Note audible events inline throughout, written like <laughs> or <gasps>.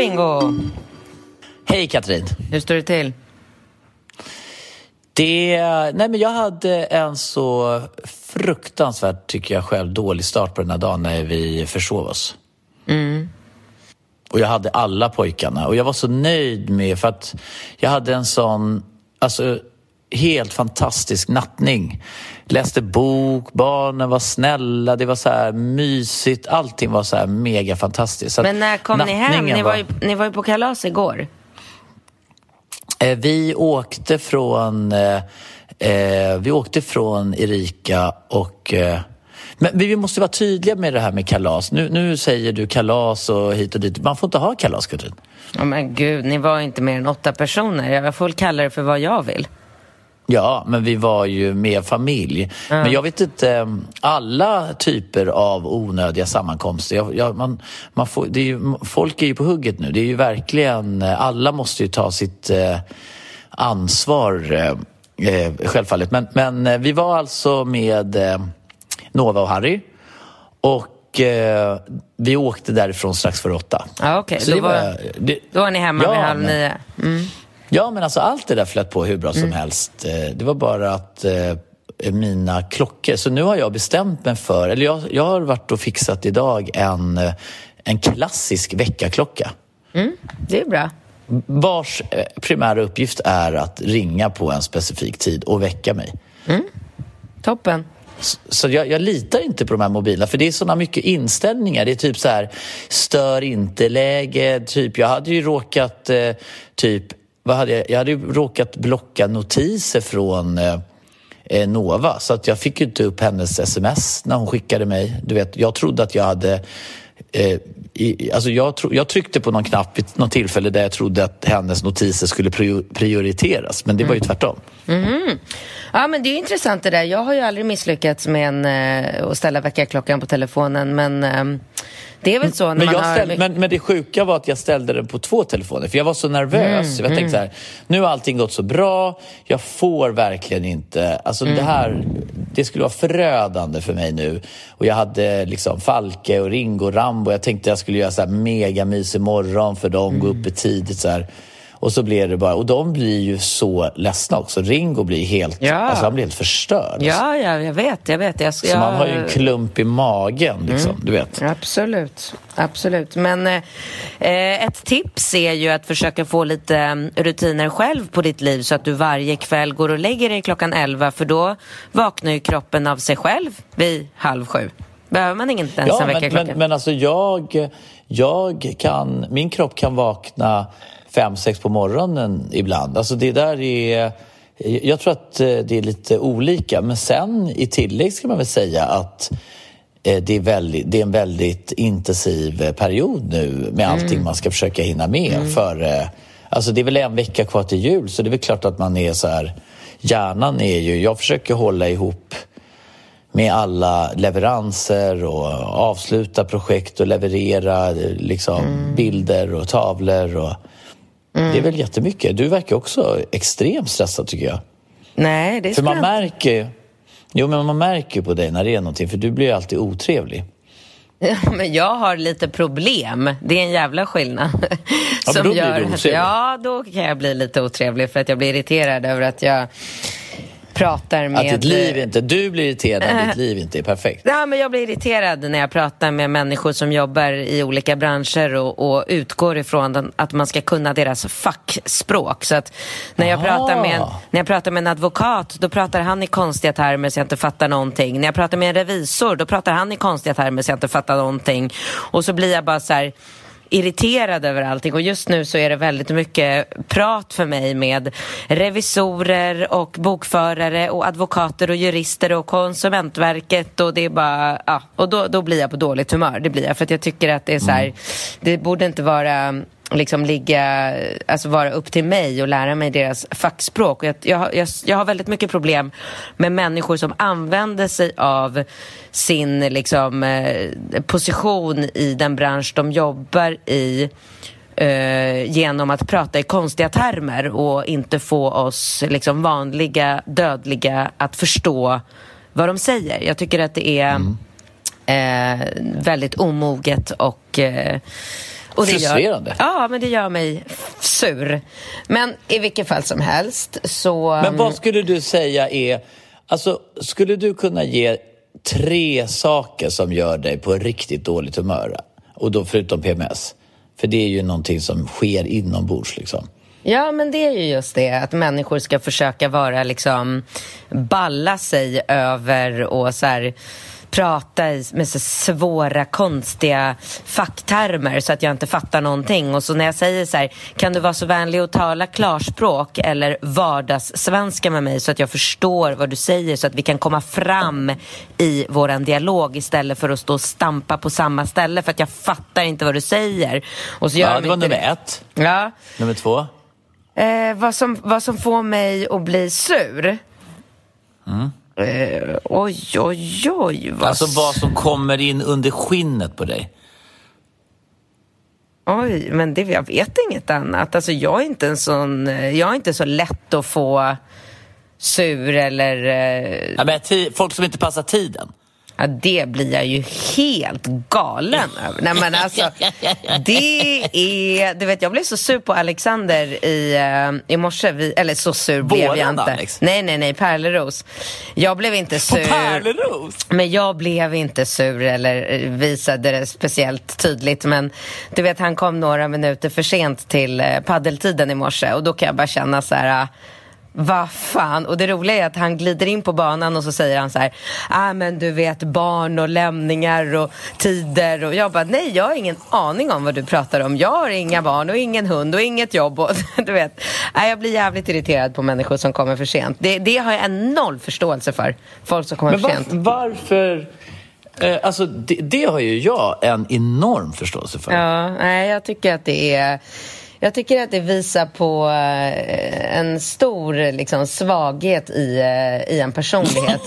Bingo! Hej Katrin! Hur står det till? Det, nej men jag hade en så fruktansvärt, tycker jag själv, dålig start på den här dagen när vi försov oss. Och jag hade alla pojkarna och jag var så nöjd med, för att jag hade en sån, alltså helt fantastisk nattning. Läste bok, barnen var snälla, det var så här mysigt, allting var så här mega fantastiskt. Så Men när kom ni hem? Ni var, ju, ni var ju på kalas igår. Eh, Vi åkte från eh, eh, Vi åkte från Erika och eh, men vi måste vara tydliga med det här med kalas. Nu, nu säger du kalas och hit och dit. Man får inte ha kalas, Katrin. Oh, men gud, ni var inte mer än åtta personer. Jag får väl kalla det för vad jag vill. Ja, men vi var ju med familj. Men jag vet inte, eh, alla typer av onödiga sammankomster. Jag, jag, man, man får, är ju, folk är ju på hugget nu. Det är ju verkligen, eh, alla måste ju ta sitt eh, ansvar eh, eh, självfallet. Men, men eh, vi var alltså med eh, Nova och Harry. Och eh, vi åkte därifrån strax före åtta. Okej. Så Då var- det- Då var ni hemma Ja, vid halv nio. Mm. Ja, men alltså allt det där flöt på hur bra som helst. Eh, Det var bara att eh, mina klockor... Så nu har jag bestämt mig för... Eller jag, jag har varit och fixat idag en, eh, en klassisk väckarklocka Det är bra. vars eh, primära uppgift är att ringa på en specifik tid och väcka mig. Toppen. Så jag, jag litar inte på de här mobilerna för det är såna mycket inställningar. Det är typ så här stör inte-läge. Typ, jag hade ju råkat eh, typ, vad hade jag? jag hade råkat blocka notiser från eh, eh, Nova så att jag fick ju inte upp hennes sms när hon skickade mig. Du vet, jag trodde att jag hade Eh, i, alltså jag, tro, jag tryckte på någon knapp vid något tillfälle där jag trodde att hennes notiser skulle prio- prioriteras, men det var ju tvärtom. Ja, men det är intressant det där. Jag har ju aldrig misslyckats med en, eh, att ställa väckarklockan på telefonen, men eh, det är väl så när Men, man har... ställ, men, men det sjuka var att jag ställde den på två telefoner för jag var så nervös. jag tänkte så här, nu har allting gått så bra, jag får verkligen inte... Alltså det här, det skulle vara förödande för mig nu. Och jag hade liksom Falke och Ringo och Rambo. Jag tänkte jag skulle göra så här mega mysig morgon för dem, gå uppe tidigt så här. Och så blev det bara, och de blir ju så ledsna också. Ringo blir helt, Ja. alltså han blir helt förstörd. alltså. Ja, ja, jag vet, jag vet. Jag, Så man har ju en klump i magen liksom, du vet. Absolut, absolut. Men eh, ett tips är ju att försöka få lite eh, rutiner själv på ditt liv så att du varje kväll går och lägger dig klockan 11 för då vaknar ju kroppen av sig själv vid halv sju. Behöver man inte ens Ja, en men, väckarklocka? men, men alltså jag, jag kan, min kropp kan vakna fem, sex på morgonen ibland. Alltså det där är, jag tror att eh, det är lite olika. Men sen i tillägg ska man väl säga att eh, det är, väldigt, det är en väldigt intensiv eh, period nu med allting man ska försöka hinna med. För, eh, alltså det är väl en vecka kvar till jul så det är väl klart att man är så här... Hjärnan är ju... Jag försöker hålla ihop med alla leveranser och avsluta projekt och leverera liksom, bilder och tavlor. Och, Det är väl jättemycket. Du verkar också extremt stressad tycker jag. Nej, det För skulle man märker Jo, men man märker på dig när det är någonting, för du blir alltid otrevlig. Ja, men jag har lite problem. Det är en jävla skillnad. Ja, men då blir du otrevlig. Ja, då kan jag bli lite otrevlig för att jag blir irriterad över att jag pratar med... Att ditt liv inte, du blir irriterad när ditt liv inte är perfekt. Ja, men jag blir irriterad när jag pratar med människor som jobbar i olika branscher och, och utgår ifrån den, att man ska kunna deras fackspråk. Så att när jag, pratar med en, när jag pratar med en advokat, då pratar han i konstiga termer så jag inte fattar någonting. När jag pratar med en revisor, då pratar han i konstiga termer så jag inte fattar någonting. Och så blir jag bara så här irriterad över allting. Och just nu så är det väldigt mycket prat för mig med revisorer och bokförare och advokater och jurister och konsumentverket. Och det är bara, ja, och då, då blir jag på dåligt humör, det blir jag för att jag tycker att det är så här, mm. det borde inte vara liksom ligga, alltså vara upp till mig och lära mig deras fackspråk. Jag, jag, jag, jag, har väldigt mycket problem med människor som använder sig av sin liksom, eh, position i den bransch de jobbar i eh, genom att prata i konstiga termer och inte få oss liksom, vanliga dödliga att förstå vad de säger. Jag tycker att det är mm. eh, väldigt omoget och eh, och det Frustrerande. Gör, ja, men det gör mig sur. Men i vilket fall som helst så... Men vad skulle du säga är... Alltså, skulle du kunna ge tre saker som gör dig på riktigt dåligt humör? Och då förutom PMS. För det är ju någonting som sker inombords liksom. Ja, men det är ju just det, att människor ska försöka vara liksom balla sig över och så här prata med så svåra, konstiga facktermer så att jag inte fattar någonting. Och så när jag säger så här, kan du vara så vänlig och tala klarspråk eller vardagssvenska med mig så att jag förstår vad du säger så att vi kan komma fram i våran dialog istället för att stå och stampa på samma ställe för att jag fattar inte vad du säger. Och så gör ja, det var nummer det. ett. Ja. Nummer två? Eh, vad, som, vad som får mig att bli sur? Mm. Eh, oj, oj, oj. Vad... Alltså vad som kommer in under skinnet på dig. Oj, men det, jag vet inget annat. Alltså, jag, är inte en sån, jag är inte så lätt att få sur eller... Eh... Ja, men folk som inte passar tiden. Ja, det blir jag ju helt galen över. Nej, men alltså, det är... Du vet, jag blev så sur på Alexander i, uh, i morse. Vi, eller så sur blev jag inte. Alex? Nej, nej, nej. Pärleros. Jag blev inte sur. På Pärleros? Men jag blev inte sur eller visade det speciellt tydligt. Men du vet, han kom några minuter för sent till uh, paddeltiden i morse och då kan jag bara känna så här... Vad fan? Och det roliga är att han glider in på banan och så säger han så här, ah, men du vet barn och lämningar och tider och jag bara, nej jag har ingen aning om vad du pratar om. Jag har inga barn och ingen hund och inget jobb och <laughs> du vet. Ah, jag blir jävligt irriterad på människor som kommer för sent. Det, det har jag en noll förståelse för. Folk som kommer men för sent. Varför? Eh, alltså, det, det, har ju jag en enorm förståelse för. Ja, nej, jag tycker att det är jag tycker att det visar på eh, en stor liksom, svaghet i, eh, i en personlighet.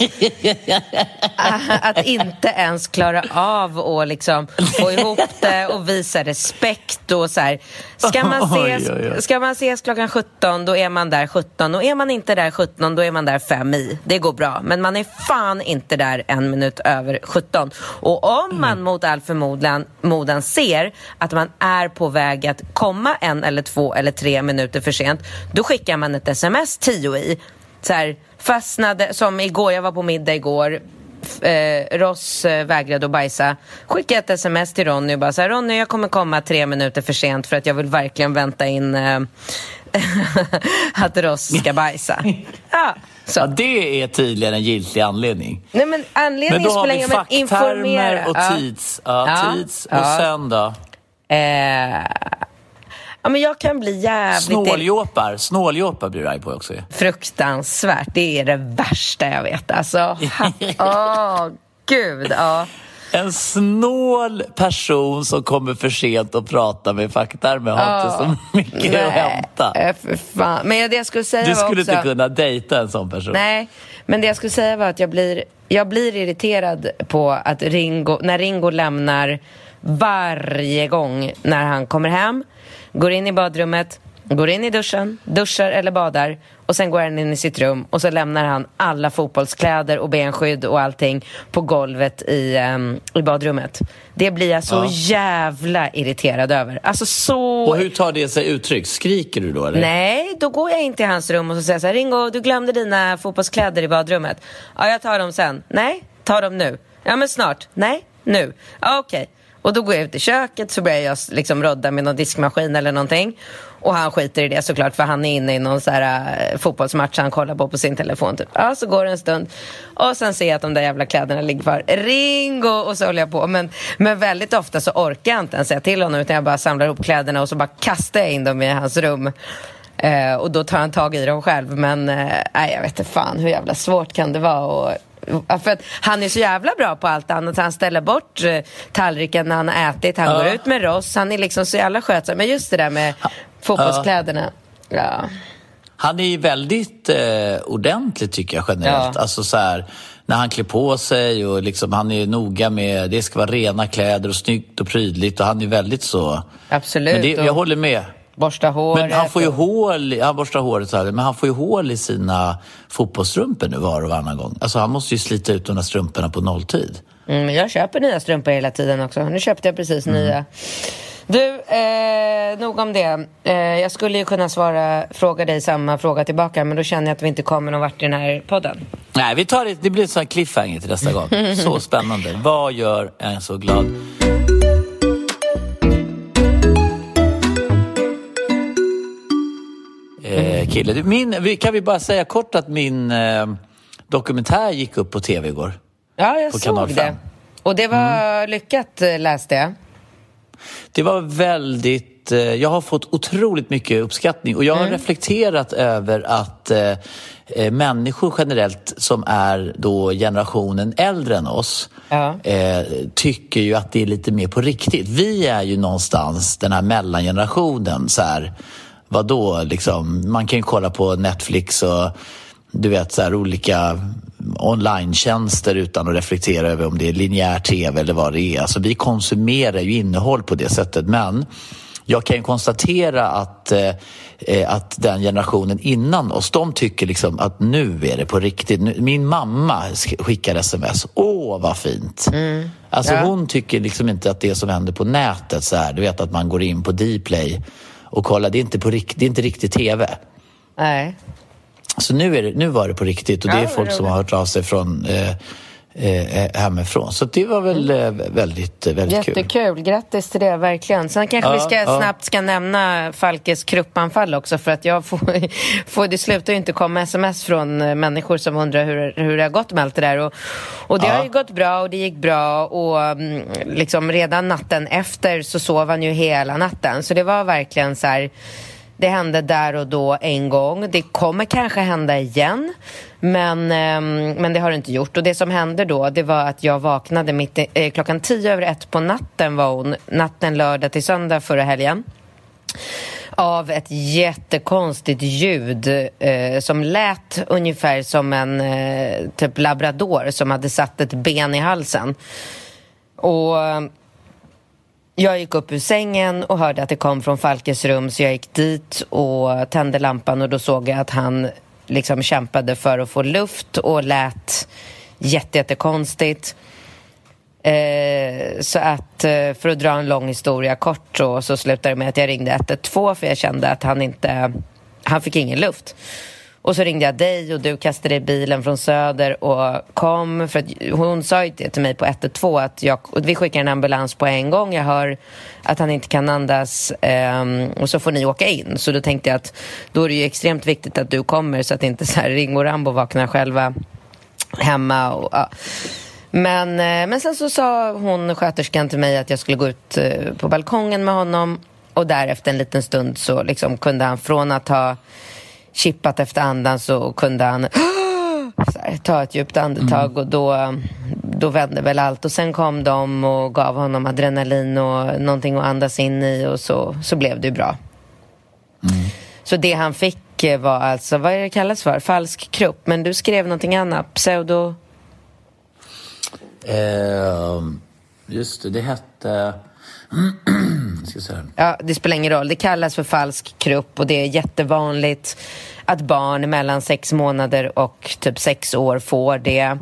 <laughs> att inte ens klara av att liksom, få ihop det och visa respekt. Och så här. Ska, man <laughs> ses, ska man ses klockan 17, då är man där 17. Och är man inte där 17, då är man där 5 i. Det går bra. Men man är fan inte där en minut över 17. Och om man mm. mot all förmodan ser att man är på väg att komma en eller två eller tre minuter för sent, då skickar man ett sms tio i. Så här, fastnade, som igår, jag var på middag igår, eh, Ross eh, vägrade att bajsa. Skickade ett sms till Ronny och bara så här, Ronny jag kommer komma tre minuter för sent för att jag vill verkligen vänta in eh, <laughs> att Ross ska <laughs> bajsa. Ja, så. Ja, det är tydligen en giltig anledning. Nej, men anledningen men då har vi facktermer och tids, ja. Ja, tids och sen då? Eh, Ja, men jag kan bli jävligt... Snåljåpar, snåljåpar blir du arg på också. Fruktansvärt. Det är det värsta jag vet. Alltså, <laughs> åh, oh, gud. Ja. En snål person som kommer för sent och pratar med facktermer har oh, inte så mycket nej, att hämta. Äh, för fan. Men det jag skulle säga du skulle också... inte kunna dejta en sån person. Nej, men det jag skulle säga var att jag blir, jag blir irriterad på att Ringo, när Ringo lämnar varje gång när han kommer hem går in i badrummet, går in i duschen, duschar eller badar och sen går han in i sitt rum och så lämnar han alla fotbollskläder och benskydd och allting på golvet i, um, i badrummet. Det blir jag så ja. jävla irriterad över. Alltså så... Och hur tar det sig uttryck? Skriker du då eller? Nej, då går jag in till hans rum och så säger så här, Ringo, du glömde dina fotbollskläder i badrummet. Ja, jag tar dem sen. Nej, ta dem nu. Ja, men snart. Nej, nu. Ja, okej. Okay. Och då går jag ut i köket så börjar jag liksom rodda med någon diskmaskin eller någonting. Och han skiter i det såklart för han är inne i någon så här, eh, fotbollsmatch han kollar på på sin telefon. Typ. Ja, så går det en stund och sen ser jag att de där jävla kläderna ligger kvar. Ringo! Och så håller jag på. Men, men väldigt ofta så orkar jag inte ens säga till honom utan jag bara samlar ihop kläderna och så bara kastar jag in dem i hans rum. Eh, och då tar han tag i dem själv. Men eh, jag vet inte fan hur jävla svårt kan det vara. För att han är så jävla bra på allt annat. Han ställer bort eh, tallriken när han har ätit. Han ja. går ut med ross. Han är liksom så jävla skötsam. Men just det där med fotbollskläderna. Ja. Han är ju väldigt eh, ordentlig tycker jag generellt. Alltså så här, när han klär på sig och liksom, han är noga med, det ska vara rena kläder och snyggt och prydligt och han är väldigt så. Absolut. Men det, jag håller med. Borsta håret. Men han får ju hål, han borstar håret så här, men han får ju hål i sina fotbollsstrumpor nu var och varannan gång. Alltså han måste ju slita ut de där strumporna på nolltid. Mm, jag köper nya strumpor hela tiden också. Nu köpte jag precis mm. nya. Du, eh, nog om det. Eh, jag skulle ju kunna svara, fråga dig samma fråga tillbaka men då känner jag att vi inte kommer någon vart i den här podden. Nej, vi tar det, det blir en sån cliffhanger till nästa gång. <laughs> Så spännande. Vad gör en så glad? Kille. Min, kan vi bara säga kort att min eh, dokumentär gick upp på tv igår? Ja, jag såg det. Och det var mm. lyckat eh, läste jag. Det var väldigt... Eh, jag har fått otroligt mycket uppskattning och jag har mm. reflekterat över att eh, eh, människor generellt som är då generationen äldre än oss ja. eh, tycker ju att det är lite mer på riktigt. Vi är ju någonstans den här mellangenerationen. Så här, vadå, liksom, man kan ju kolla på Netflix och du vet så här, olika online utan att reflektera över om det är linjär tv eller vad det är. Alltså, vi konsumerar ju innehåll på det sättet. Men jag kan ju konstatera att, eh, att den generationen innan oss, de tycker liksom att nu är det på riktigt. Min mamma skickar sms. Åh, vad fint! Mm. Alltså, ja. Hon tycker liksom inte att det som händer på nätet, så här, du vet att man går in på Dplay och kollar, det är inte, på, det är inte riktigt tv. Nej. Så nu, är det, nu var det på riktigt och det är folk som har hört av sig från eh, eh, hemifrån. Så det var väl mm. väldigt, väldigt Jättekul. kul. Jättekul. Grattis till det, verkligen. Sen kanske ja, vi ska, ja. snabbt ska nämna Falkes kruppanfall också för att jag får, <laughs> får, det slutar ju inte komma sms från eh, människor som undrar hur, hur det har gått med allt det där. Och, och det ja. har ju gått bra och det gick bra och mm, liksom redan natten efter så sov han ju hela natten. Så det var verkligen så här det hände där och då en gång. Det kommer kanske hända igen, men, eh, men det har det inte gjort. Och det som hände då, det var att jag vaknade mitt, eh, klockan tio över ett på natten var hon, natten lördag till söndag förra helgen av ett jättekonstigt ljud eh, som lät ungefär som en eh, typ labrador som hade satt ett ben i halsen. Och jag gick upp ur sängen och hörde att det kom från Falkes rum så jag gick dit och tände lampan och då såg jag att han liksom kämpade för att få luft och lät jättekonstigt. Eh, så att eh, för att dra en lång historia kort så, så slutade det med att jag ringde 112 för jag kände att han inte, han fick ingen luft. Och så ringde jag dig och du kastade i bilen från Söder och kom. För att hon sa ju det till mig på 112 att jag, vi skickar en ambulans på en gång. Jag hör att han inte kan andas um, och så får ni åka in. Så då tänkte jag att då är det ju extremt viktigt att du kommer så att inte så här Ringo och Rambo vaknar själva hemma. Och, ja. men, eh, men sen så sa hon, sköterskan till mig att jag skulle gå ut eh, på balkongen med honom och därefter en liten stund så liksom kunde han från att ha chippat efter andan så kunde han <gasps> här, ta ett djupt andetag mm. och då, då vände väl allt. Och sen kom de och gav honom adrenalin och någonting att andas in i och så, så blev det bra. Mm. Så det han fick var alltså, vad är det kallas för? Falsk kropp. Men du skrev någonting annat, pseudo... Eh, just det, det hette... <clears throat> ska säga. Ja, det spelar ingen roll. Det kallas för falsk krupp och det är jättevanligt att barn mellan sex månader och typ sex år får det. Det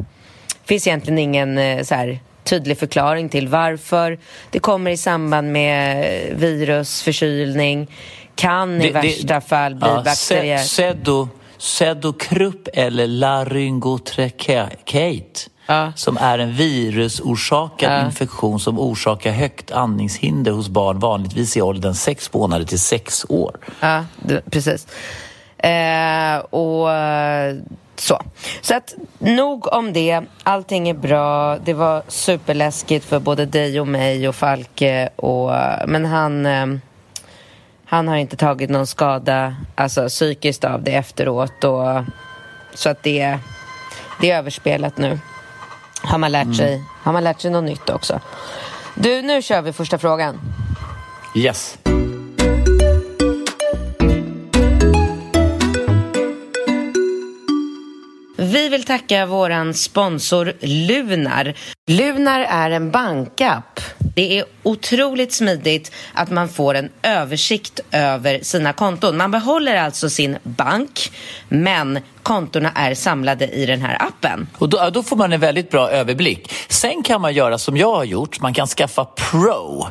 finns egentligen ingen eh, så här, tydlig förklaring till varför. Det kommer i samband med virus, förkylning, kan i Det- det- värsta fall bli Ja, bakterier. se- Sedo, sedokrupp eller laryngotrakeat Ja. som är en virusorsakad Ja. infektion som orsakar högt andningshinder hos barn vanligtvis i åldern sex månader till sex år. Ja, precis. Eh, och eh, så. Så att nog om det. Allting är bra. Det var superläskigt för både dig och mig och Falke. Och, men han, eh, han har inte tagit någon skada alltså, psykiskt av det efteråt. Och, så att det, det är överspelat nu. Har man, lärt sig, har man lärt sig något nytt också. Du, nu kör vi första frågan. Yes. Vi vill tacka våran sponsor Lunar. Lunar är en bankapp. Det är otroligt smidigt att man får en översikt över sina konton. Man behåller alltså sin bank, men kontona är samlade i den här appen. Och då, då får man en väldigt bra överblick. Sen kan man göra som jag har gjort, man kan skaffa Pro.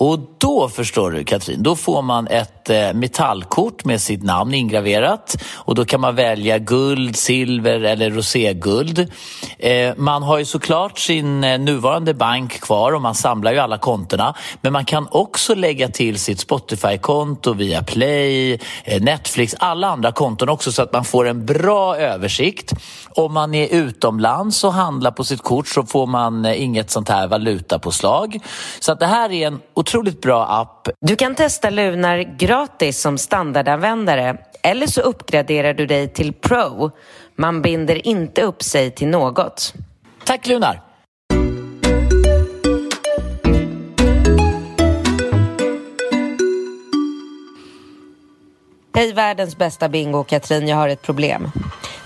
Och då förstår du Katrin, då får man ett eh, metallkort med sitt namn ingraverat och då kan man välja guld, silver eller roséguld. Eh, man har ju såklart sin eh, nuvarande bank kvar och man samlar ju alla kontona. Men man kan också lägga till sitt Spotify-konto via Play, eh, Netflix, alla andra konton också så att man får en bra översikt. Om man är utomlands och handlar på sitt kort så får man eh, inget sånt här valutapåslag. Så att det här är en otroligt bra app. Du kan testa Lunar gratis som standardanvändare eller så uppgraderar du dig till Pro. Man binder inte upp sig till något. Tack Lunar! Hej världens bästa bingo, Katrin. Jag har ett problem.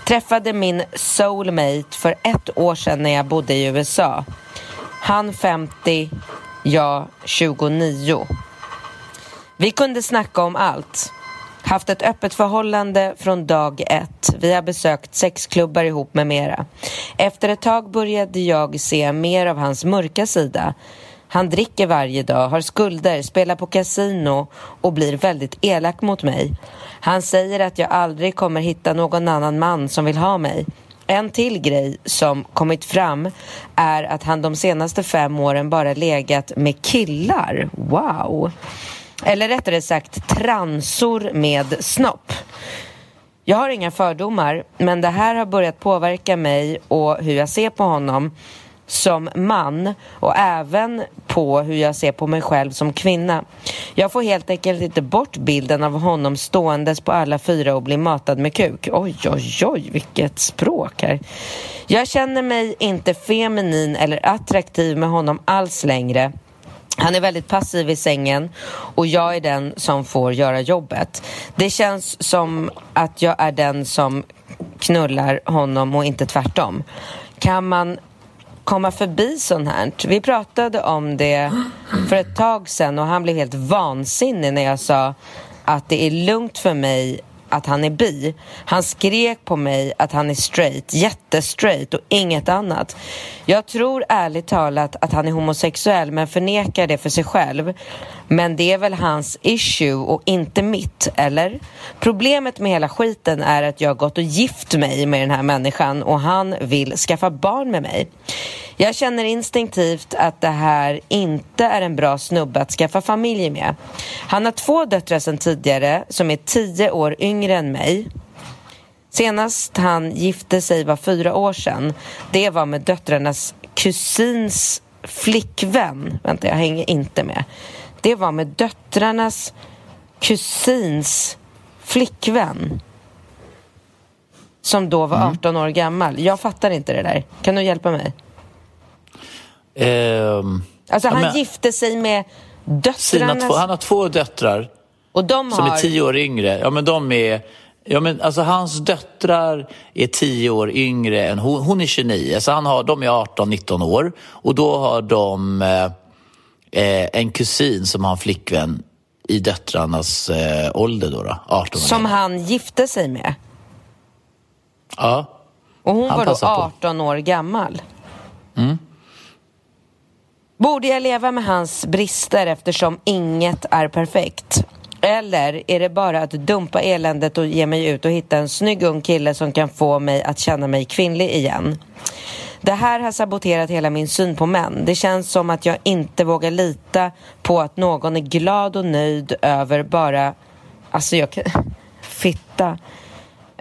Träffade min soulmate för ett år sedan när jag bodde i USA. Han 50, jag 29. Vi kunde snacka om allt. Haft ett öppet förhållande från dag ett. Vi har besökt sexklubbar ihop med mera. Efter ett tag började jag se mer av hans mörka sida. Han dricker varje dag, har skulder, spelar på kasino och blir väldigt elak mot mig. Han säger att jag aldrig kommer hitta någon annan man som vill ha mig. En till grej som kommit fram är att han de senaste fem åren bara legat med killar. Wow! Eller rättare sagt transor med snopp. Jag har inga fördomar, men det här har börjat påverka mig och hur jag ser på honom som man och även på hur jag ser på mig själv som kvinna. Jag får helt enkelt inte bort bilden av honom ståendes på alla fyra och bli matad med kuk. Oj, oj, oj, vilket språk här. Jag känner mig inte feminin eller attraktiv med honom alls längre. Han är väldigt passiv i sängen och jag är den som får göra jobbet. Det känns som att jag är den som knullar honom och inte tvärtom. Kan man komma förbi sånt här? Vi pratade om det för ett tag sedan och han blev helt vansinnig när jag sa att det är lugnt för mig att han är bi. Han skrek på mig att han är straight, jättestraight och inget annat. Jag tror ärligt talat att han är homosexuell men förnekar det för sig själv. Men det är väl hans issue och inte mitt, eller? Problemet med hela skiten är att jag har gått och gift mig med den här människan och han vill skaffa barn med mig. Jag känner instinktivt att det här inte är en bra snubbe att skaffa familj med. Han har två döttrar sedan tidigare som är tio år yngre än mig. Senast han gifte sig var fyra år sedan. Det var med döttrarnas kusins flickvän. Vänta, jag hänger inte med. Det var med döttrarnas kusins flickvän. Som då var 18 år gammal. Jag fattar inte det där. Kan du hjälpa mig? Ehm, Alltså han men gifte sig med sina döttrarnas... två, han har två döttrar och de som har... är tio år yngre. Ja, men de är... Ja, men alltså hans döttrar är tio år yngre än hon. Hon är 29, så han har, de är 18-19 år. Och då har de... Eh, eh, en kusin som har en flickvän i döttrarnas eh, ålder då, då 18 år. Som han gifte sig med. Ja. Och hon Han var då passar på. 18 år gammal. Mm. Borde jag leva med hans brister eftersom inget är perfekt? Eller är det bara att dumpa eländet och ge mig ut och hitta en snygg ung kille som kan få mig att känna mig kvinnlig igen? Det här har saboterat hela min syn på män. Det känns som att jag inte vågar lita på att någon är glad och nöjd över bara... Alltså jag kan... <laughs> Fitta.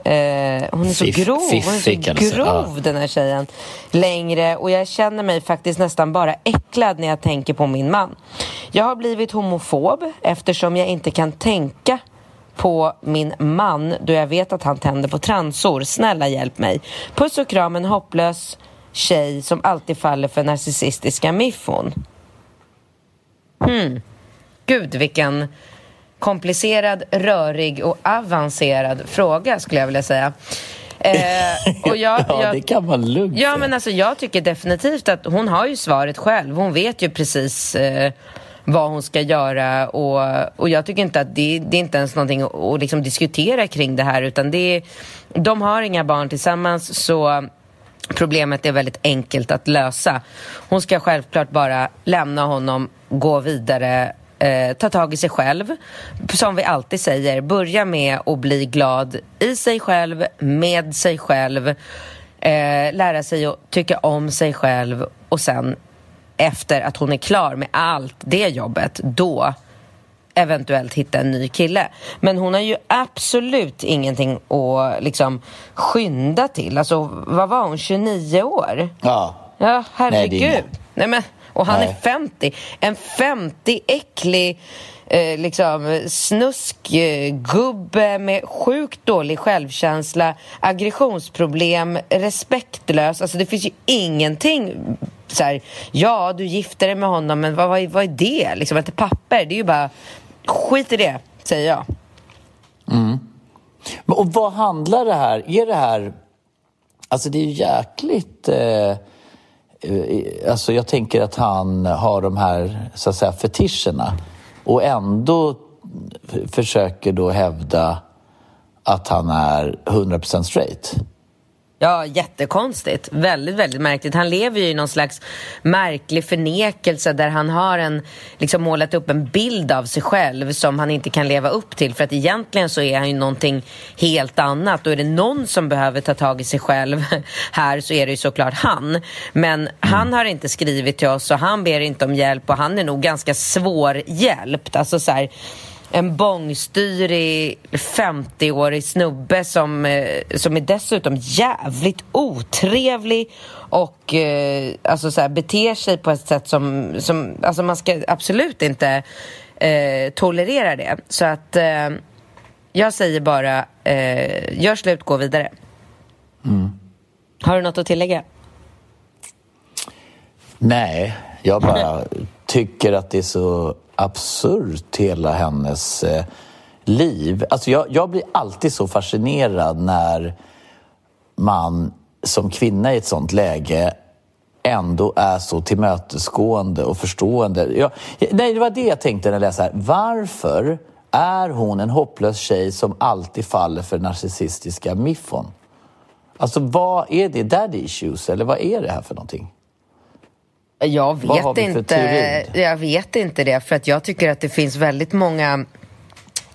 Eh, hon är så Fiff- grov, hon är fiffig, så grov den här tjejen längre och jag känner mig faktiskt nästan bara äcklad när jag tänker på min man. Jag har blivit homofob eftersom jag inte kan tänka på min man då jag vet att han tänder på transor. Snälla hjälp mig. Puss och kram en hopplös tjej som alltid faller för narcissistiska miffon. Hmm. Gud vilken komplicerad, rörig och avancerad fråga skulle jag vilja säga. Eh, <laughs> och jag, ja, jag, det kan man lugnt Ja, men alltså jag tycker definitivt att hon har ju svaret själv. Hon vet ju precis eh, vad hon ska göra och, och jag tycker inte att det, det är inte ens någonting att, att liksom diskutera kring det här utan det de har inga barn tillsammans så problemet är väldigt enkelt att lösa. Hon ska självklart bara lämna honom, gå vidare eh, ta tag i sig själv. Som vi alltid säger, börja med att bli glad i sig själv, med sig själv. Eh, lära sig att tycka om sig själv och sen efter att hon är klar med allt det jobbet, då eventuellt hitta en ny kille. Men hon har ju absolut ingenting att liksom skynda till. Alltså, vad var hon? 29 år? Ja. Ja, herregud. Nej, Nej, men, och han Nej. är 50. En 50 äcklig eh, liksom snuskgubbe med sjukt dålig självkänsla, aggressionsproblem, respektlös. Alltså det finns ju ingenting så här, ja du gifter dig med honom men vad, vad, är, vad är det? Liksom ett papper, det är ju bara skit i det, säger jag. Men, och vad handlar det här... Är det här... Alltså det är ju jäkligt... Eh, eh, Eh, alltså jag tänker att han har de här så att säga, fetischerna och ändå försöker då hävda att han är 100% straight. Ja, jättekonstigt. Väldigt, väldigt märkligt. Han lever ju i någon slags märklig förnekelse där han har en, liksom målat upp en bild av sig själv som han inte kan leva upp till. För att egentligen så är han ju någonting helt annat. Och är det någon som behöver ta tag i sig själv <laughs> här så är det ju såklart han. Men han har inte skrivit till oss och han ber inte om hjälp och han är nog ganska svårhjälpt. Alltså så här, en bångstyrig 50-årig snubbe som, eh, som är dessutom jävligt otrevlig och eh, alltså så här, beter sig på ett sätt som, som alltså man ska absolut inte eh, tolerera det. Så att eh, jag säger bara, eh, gör slut, gå vidare. Har du något att tillägga? Nej, jag bara tycker att det är så absurt hela hennes eh, liv. Alltså jag, jag blir alltid så fascinerad när man som kvinna i ett sånt läge ändå är så tillmötesgående och förstående. Jag, nej, det var det jag tänkte när jag läste här. Varför är hon en hopplös tjej som alltid faller för narcissistiska miffon? Alltså vad är det? Daddy issues eller vad är det här för någonting? Jag vet inte. Jag vet inte det för att jag tycker att det finns väldigt många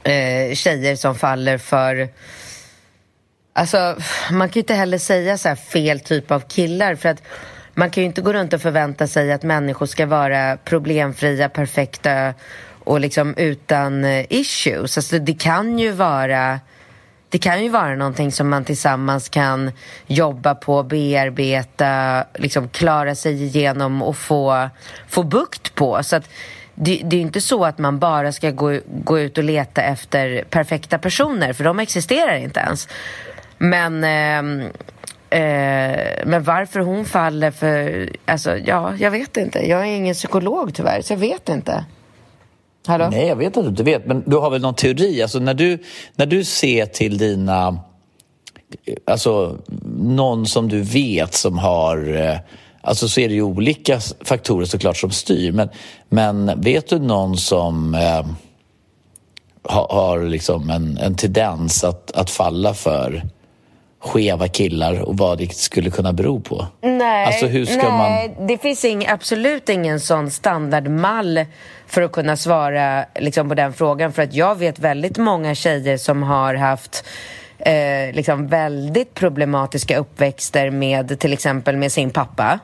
eh, tjejer som faller för Alltså, man kan ju inte heller säga så här fel typ av killar för att man kan ju inte gå runt och förvänta sig att människor ska vara problemfria, perfekta och liksom utan eh, issues. Alltså det kan ju vara det kan ju vara någonting som man tillsammans kan jobba på, bearbeta, liksom klara sig igenom och få, få bukt på. Så att det, det är ju inte så att man bara ska gå, gå ut och leta efter perfekta personer, för de existerar inte ens. Men, eh, eh, men varför hon faller för... Alltså, ja, jag vet inte. Jag är ingen psykolog tyvärr, så jag vet inte. Hallå? Nej, jag vet att du inte vet. Men du har väl någon teori? Alltså när du, när du ser till dina... Eh, alltså någon som du vet som har eh, Alltså så är det ju olika faktorer såklart som styr. Men, men vet du någon som eh, har, har liksom en, en tendens att, att falla för skeva killar och vad det skulle kunna bero på? Nej, alltså hur ska nej man... det finns ing, absolut ingen sån standardmall för att kunna svara liksom, på den frågan. För att jag vet väldigt många tjejer som har haft eh, liksom väldigt problematiska uppväxter med till exempel med sin pappa.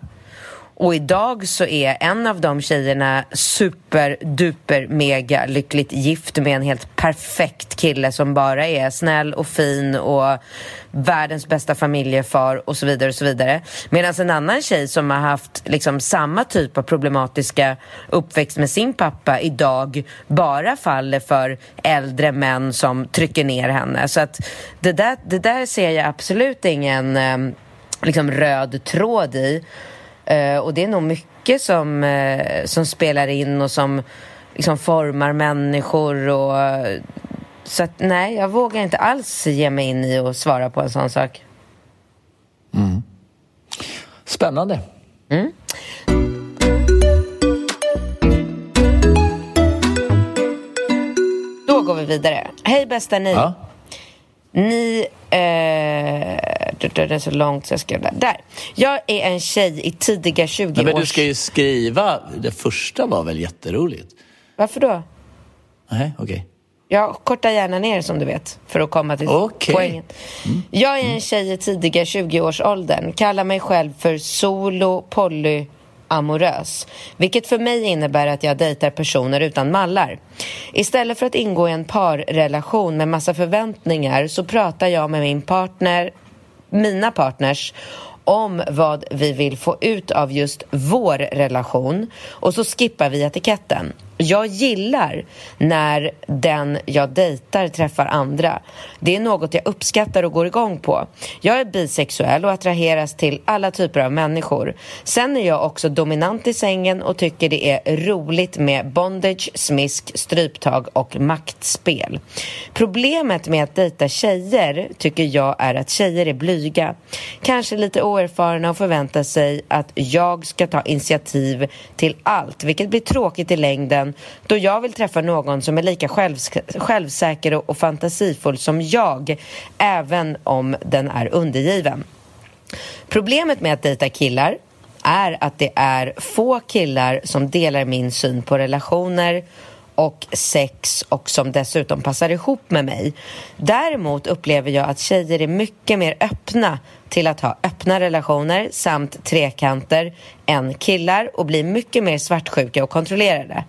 Och idag så är en av de tjejerna superduper mega lyckligt gift med en helt perfekt kille som bara är snäll och fin och världens bästa familjefar och så vidare och så vidare. Medan en annan tjej som har haft liksom samma typ av problematiska uppväxt med sin pappa idag bara faller för äldre män som trycker ner henne. Så att det där, det där ser jag absolut ingen eh, liksom röd tråd i. Uh, och det är nog mycket som, uh, som spelar in och som liksom formar människor. Och, så att, nej, jag vågar inte alls ge mig in i och svara på en sån sak. Mm. Spännande. Mm. Då går vi vidare. Hej bästa ni. Ja. Ni... Eh, det är så långt så jag skrev där. Där. Jag är en tjej i tidiga 20 års... Men du ska ju skriva... Det första var väl jätteroligt? Varför då? Nej, okej. Okay. Jag kortar gärna ner som du vet, för att komma till okay. poängen. Mm. Jag är en tjej i tidiga 20-årsåldern. Kallar mig själv för solo, poly amorös, vilket för mig innebär att jag dejtar personer utan mallar. Istället för att ingå i en parrelation med massa förväntningar så pratar jag med min partner, mina partners om vad vi vill få ut av just vår relation och så skippar vi etiketten. Jag gillar när den jag dejtar träffar andra. Det är något jag uppskattar och går igång på. Jag är bisexuell och attraheras till alla typer av människor. Sen är jag också dominant i sängen och tycker det är roligt med bondage, smisk, stryptag och maktspel. Problemet med att dejta tjejer tycker jag är att tjejer är blyga. Kanske lite oerfarna och förväntar sig att jag ska ta initiativ till allt, vilket blir tråkigt i längden då jag vill träffa någon som är lika själv, självsäker och, och fantasifull som jag, även om den är undergiven. Problemet med att dejta killar är att det är få killar som delar min syn på relationer och sex och som dessutom passar ihop med mig. Däremot upplever jag att tjejer är mycket mer öppna till att ha öppna relationer samt trekanter än killar och blir mycket mer svartsjuka och kontrollerade.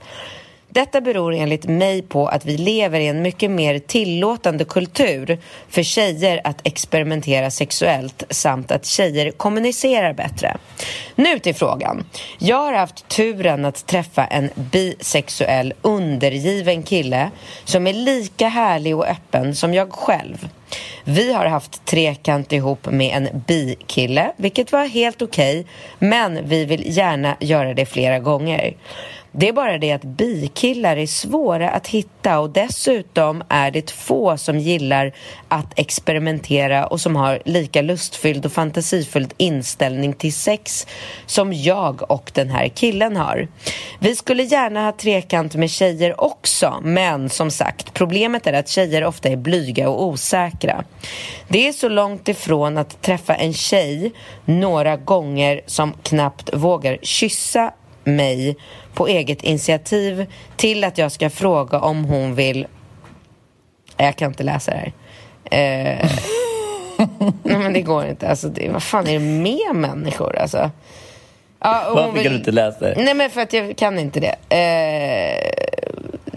Detta beror enligt mig på att vi lever i en mycket mer tillåtande kultur för tjejer att experimentera sexuellt samt att tjejer kommunicerar bättre. Nu till frågan. Jag har haft turen att träffa en bisexuell undergiven kille som är lika härlig och öppen som jag själv. Vi har haft trekant ihop med en bikille, vilket var helt okej, okay, men vi vill gärna göra det flera gånger. Det är bara det att bikillar är svåra att hitta och dessutom är det få som gillar att experimentera och som har lika lustfylld och fantasifylld inställning till sex som jag och den här killen har. Vi skulle gärna ha trekant med tjejer också, men som sagt, problemet är att tjejer ofta är blyga och osäkra. Det är så långt ifrån att träffa en tjej några gånger som knappt vågar kyssa mig på eget initiativ till att jag ska fråga om hon vill... Jag kan inte läsa det här. Eh... <laughs> Nej, men det går inte. Alltså, det, vad fan är det med människor? Alltså? Ja, Varför vill... kan du inte läsa det? Nej, men för att jag kan inte det. Eh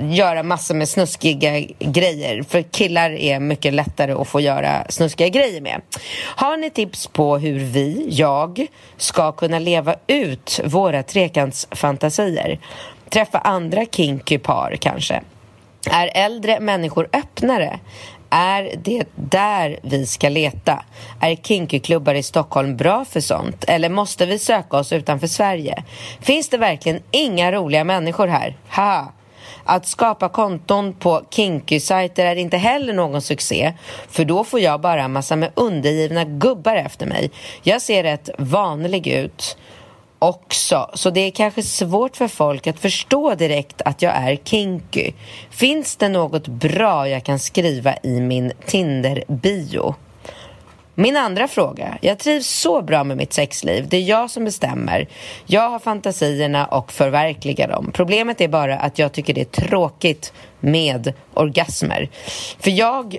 göra massor med snuskiga grejer. För killar är mycket lättare att få göra snuskiga grejer med. Har ni tips på hur vi, jag, ska kunna leva ut våra trekantsfantasier? Träffa andra kinky par kanske? Är äldre människor öppnare? Är det där vi ska leta? Är kinkyklubbar i Stockholm bra för sånt? Eller måste vi söka oss utanför Sverige? Finns det verkligen inga roliga människor här? Haha! Att skapa konton på kinky-sajter är inte heller någon succé för då får jag bara en massa med undergivna gubbar efter mig. Jag ser rätt vanlig ut också, så det är kanske svårt för folk att förstå direkt att jag är kinky. Finns det något bra jag kan skriva i min Tinder-bio? Min andra fråga. Jag trivs så bra med mitt sexliv. Det är jag som bestämmer. Jag har fantasierna och förverkligar dem. Problemet är bara att jag tycker det är tråkigt med orgasmer. För jag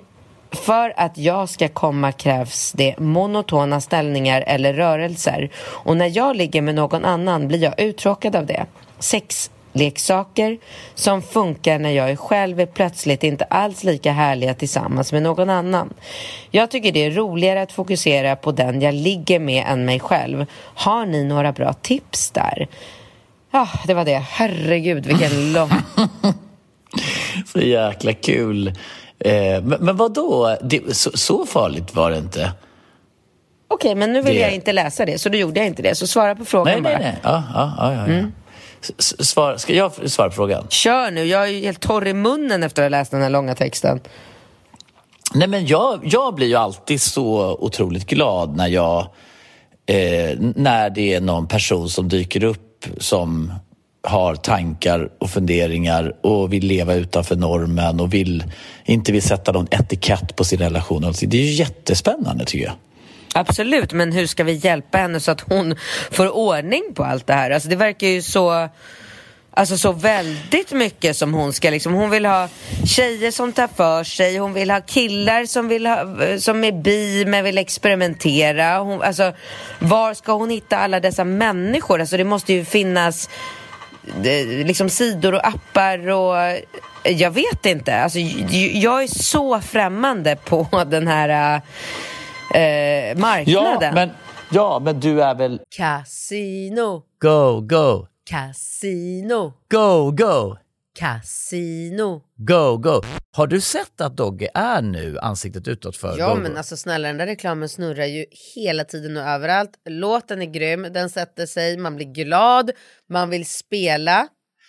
för att jag ska komma krävs det monotona ställningar eller rörelser. Och när jag ligger med någon annan blir jag uttråkad av det. Sexleksaker som funkar när jag är själv är plötsligt inte alls lika härliga tillsammans med någon annan. Jag tycker det är roligare att fokusera på den jag ligger med än mig själv. Har ni några bra tips där? Ja, det var det. Herregud, vilken <laughs> lång... Så jäkla kul. Eh, men, men vad då? Så, så, farligt var det inte. Okej, okay, men nu vill det... jag inte läsa det, så då gjorde jag inte det. Så svara på frågan nej, bara. Nej, nej, ja, ja, ja. ja. Mm. Svar, ska jag svara på frågan? Kör nu, jag är ju helt torr i munnen efter att ha läst den här långa texten. Nej, men jag, jag blir ju alltid så otroligt glad när jag... Eh, när det är någon person som dyker upp som har tankar och funderingar och vill leva utanför normen och vill, inte vill sätta någon etikett på sin relation. Det är ju jättespännande tycker jag. Absolut, men hur ska vi hjälpa henne så att hon får ordning på allt det här? Alltså det verkar ju så... Alltså så väldigt mycket som hon ska liksom, hon vill ha tjejer som tar för sig, hon vill ha killar som, vill ha, som är bi men vill experimentera. Hon, alltså, var ska hon hitta alla dessa människor? Alltså det måste ju finnas eh, liksom sidor och appar och jag vet inte. Alltså, jag är så främmande på <laughs> den här eh, äh, marknaden. Ja men, ja, men du är väl... Casino. Go, go. Casino. Go, go. Casino. Go, go. Har du sett att Dogge är nu ansiktet utåt för Ja, go, men go? alltså snälla den där reklamen snurrar ju hela tiden och överallt. Låten är grym, den sätter sig, man blir glad, man vill spela.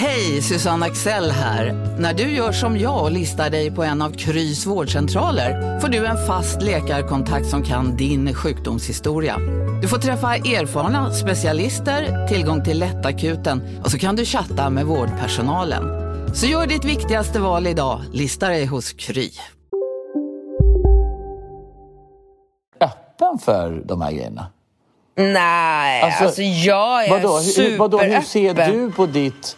Hej, Susanne Axel här. När du gör som jag och listar dig på en av Krys vårdcentraler får du en fast läkarkontakt som kan din sjukdomshistoria. Du får träffa erfarna specialister, tillgång till lättakuten och så kan du chatta med vårdpersonalen. Så gör ditt viktigaste val idag, listar dig hos Kry. öppen för de här grejerna? Nej, alltså, alltså jag är vadå, superöppen. Vadå, hur ser du på ditt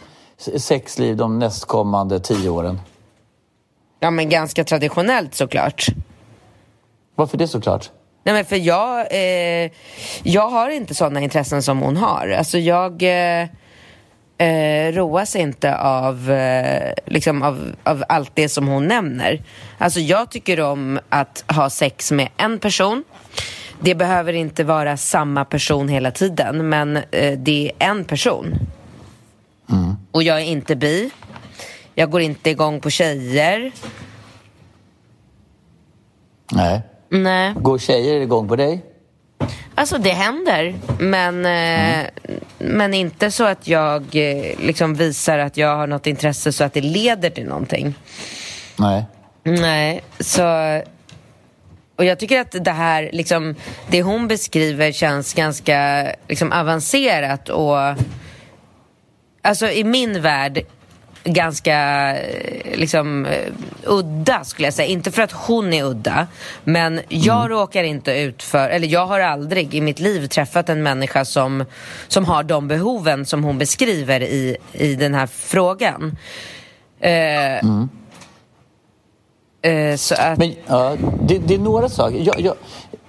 sexliv de nästkommande tio åren? Ja, men ganska traditionellt såklart. Varför det såklart? Nej, men för jag, eh, jag har inte sådana intressen som hon har. Alltså jag eh, eh, roas inte av, eh, liksom av, av allt det som hon nämner. Alltså jag tycker om att ha sex med en person. Det behöver inte vara samma person hela tiden, men eh, det är en person. Mm. Och jag är inte bi. Jag går inte igång på tjejer. Nej. Nej. Går tjejer igång på dig? Alltså det händer, men, mm. men inte så att jag eh, liksom visar att jag har något intresse så att det leder till någonting. Nej. Nej, så... och jag tycker att det här, liksom, det hon beskriver känns ganska liksom, avancerat och alltså i min värld ganska eh, liksom uh, udda skulle jag säga. Inte för att hon är udda, men jag mm. råkar inte ut för, eller jag har aldrig i mitt liv träffat en människa som, som har de behoven som hon beskriver i, i den här frågan. Uh, mm. uh, så att... Men ja, det, det, är några saker. Jag, jag,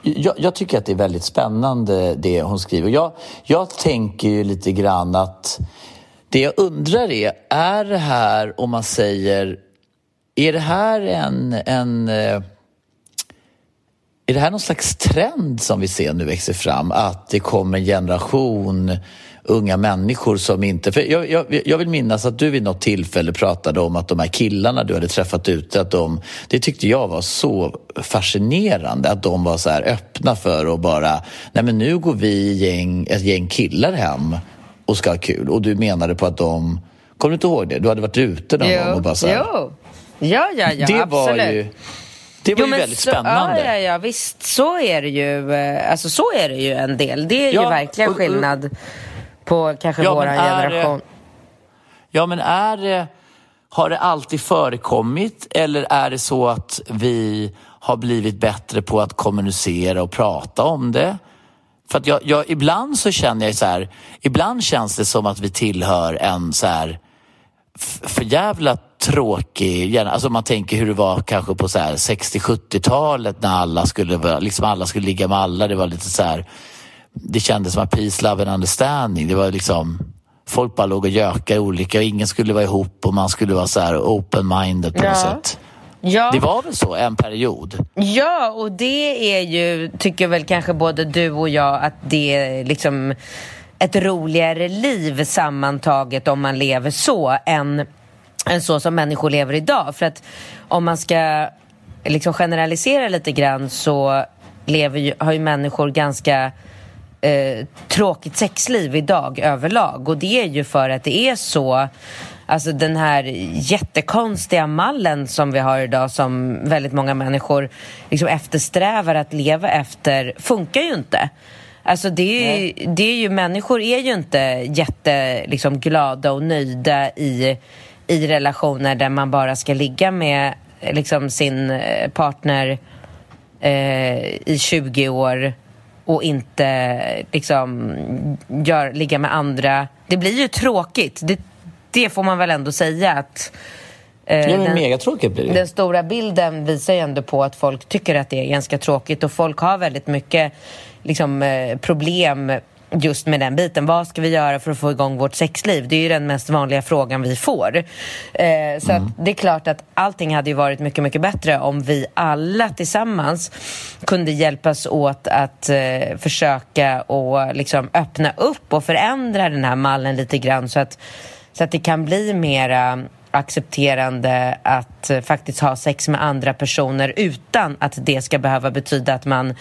jag, jag, tycker att det är väldigt spännande det hon skriver. Jag, jag tänker ju lite grann att det jag undrar är, är det här om man säger, är det här en, en eh, är det här någon slags trend som vi ser nu växer fram? Att det kommer en generation unga människor som inte... För jag, jag, jag, vill minnas att du vid något tillfälle pratade om att de här killarna du hade träffat ute, att de, det tyckte jag var så fascinerande att de var så här öppna för att bara, nej men nu går vi gäng, ett gäng killar hem och ska ha kul. Och du menade på att de... Kommer du inte ihåg det? Du hade varit ute någon jo. gång och bara så här, Jo, ja, ja, ja, det absolut. Var ju, det var jo, ju väldigt så, spännande. Ja, ja, ja, visst. Så är det ju. Eh, alltså så är det ju en del. Det är ja, ju verkligen skillnad på kanske ja, våran generation. ja, men är det... Har det alltid förekommit eller är det så att vi har blivit bättre på att kommunicera och prata om det? För att jag, jag, ibland så känner jag så här, ibland känns det som att vi tillhör en så här för jävla tråkig, alltså man tänker hur det var kanske på 60-70-talet när alla skulle, liksom alla skulle ligga med alla. Det var lite så här, det kändes som att peace, love and understanding. Det var liksom, folk bara låg och gökade olika och ingen skulle vara ihop och man skulle vara så här open-minded på ja. något sätt. Ja. Det var väl så en period? Ja, och det är ju, tycker väl kanske både du och jag, att det är liksom ett roligare liv sammantaget om man lever så än, än så som människor lever idag. För att om man ska liksom generalisera lite grann så lever ju, har ju människor ganska eh, tråkigt sexliv idag överlag och det är ju för att det är så Alltså den här jättekonstiga mallen som vi har idag som väldigt många människor liksom eftersträvar att leva efter funkar ju inte. Alltså det är, ju, det är ju, människor är ju inte jätte liksom, glada och nöjda i, i relationer där man bara ska ligga med liksom, sin eh, partner eh, i 20 år och inte liksom, gör, ligga med andra. Det blir ju tråkigt. Det, det får man väl ändå säga att eh, den, megatråkigt blir det. Den stora bilden visar ju ändå på att folk tycker att det är ganska tråkigt och folk har väldigt mycket liksom, eh, problem just med den biten. Vad ska vi göra för att få igång vårt sexliv? Det är ju den mest vanliga frågan vi får. Eh, så mm. det är klart att allting hade ju varit mycket, mycket bättre om vi alla tillsammans kunde hjälpas åt att eh, försöka och liksom öppna upp och förändra den här mallen lite grann så att så att det kan bli mera accepterande att eh, faktiskt ha sex med andra personer utan att det ska behöva betyda att man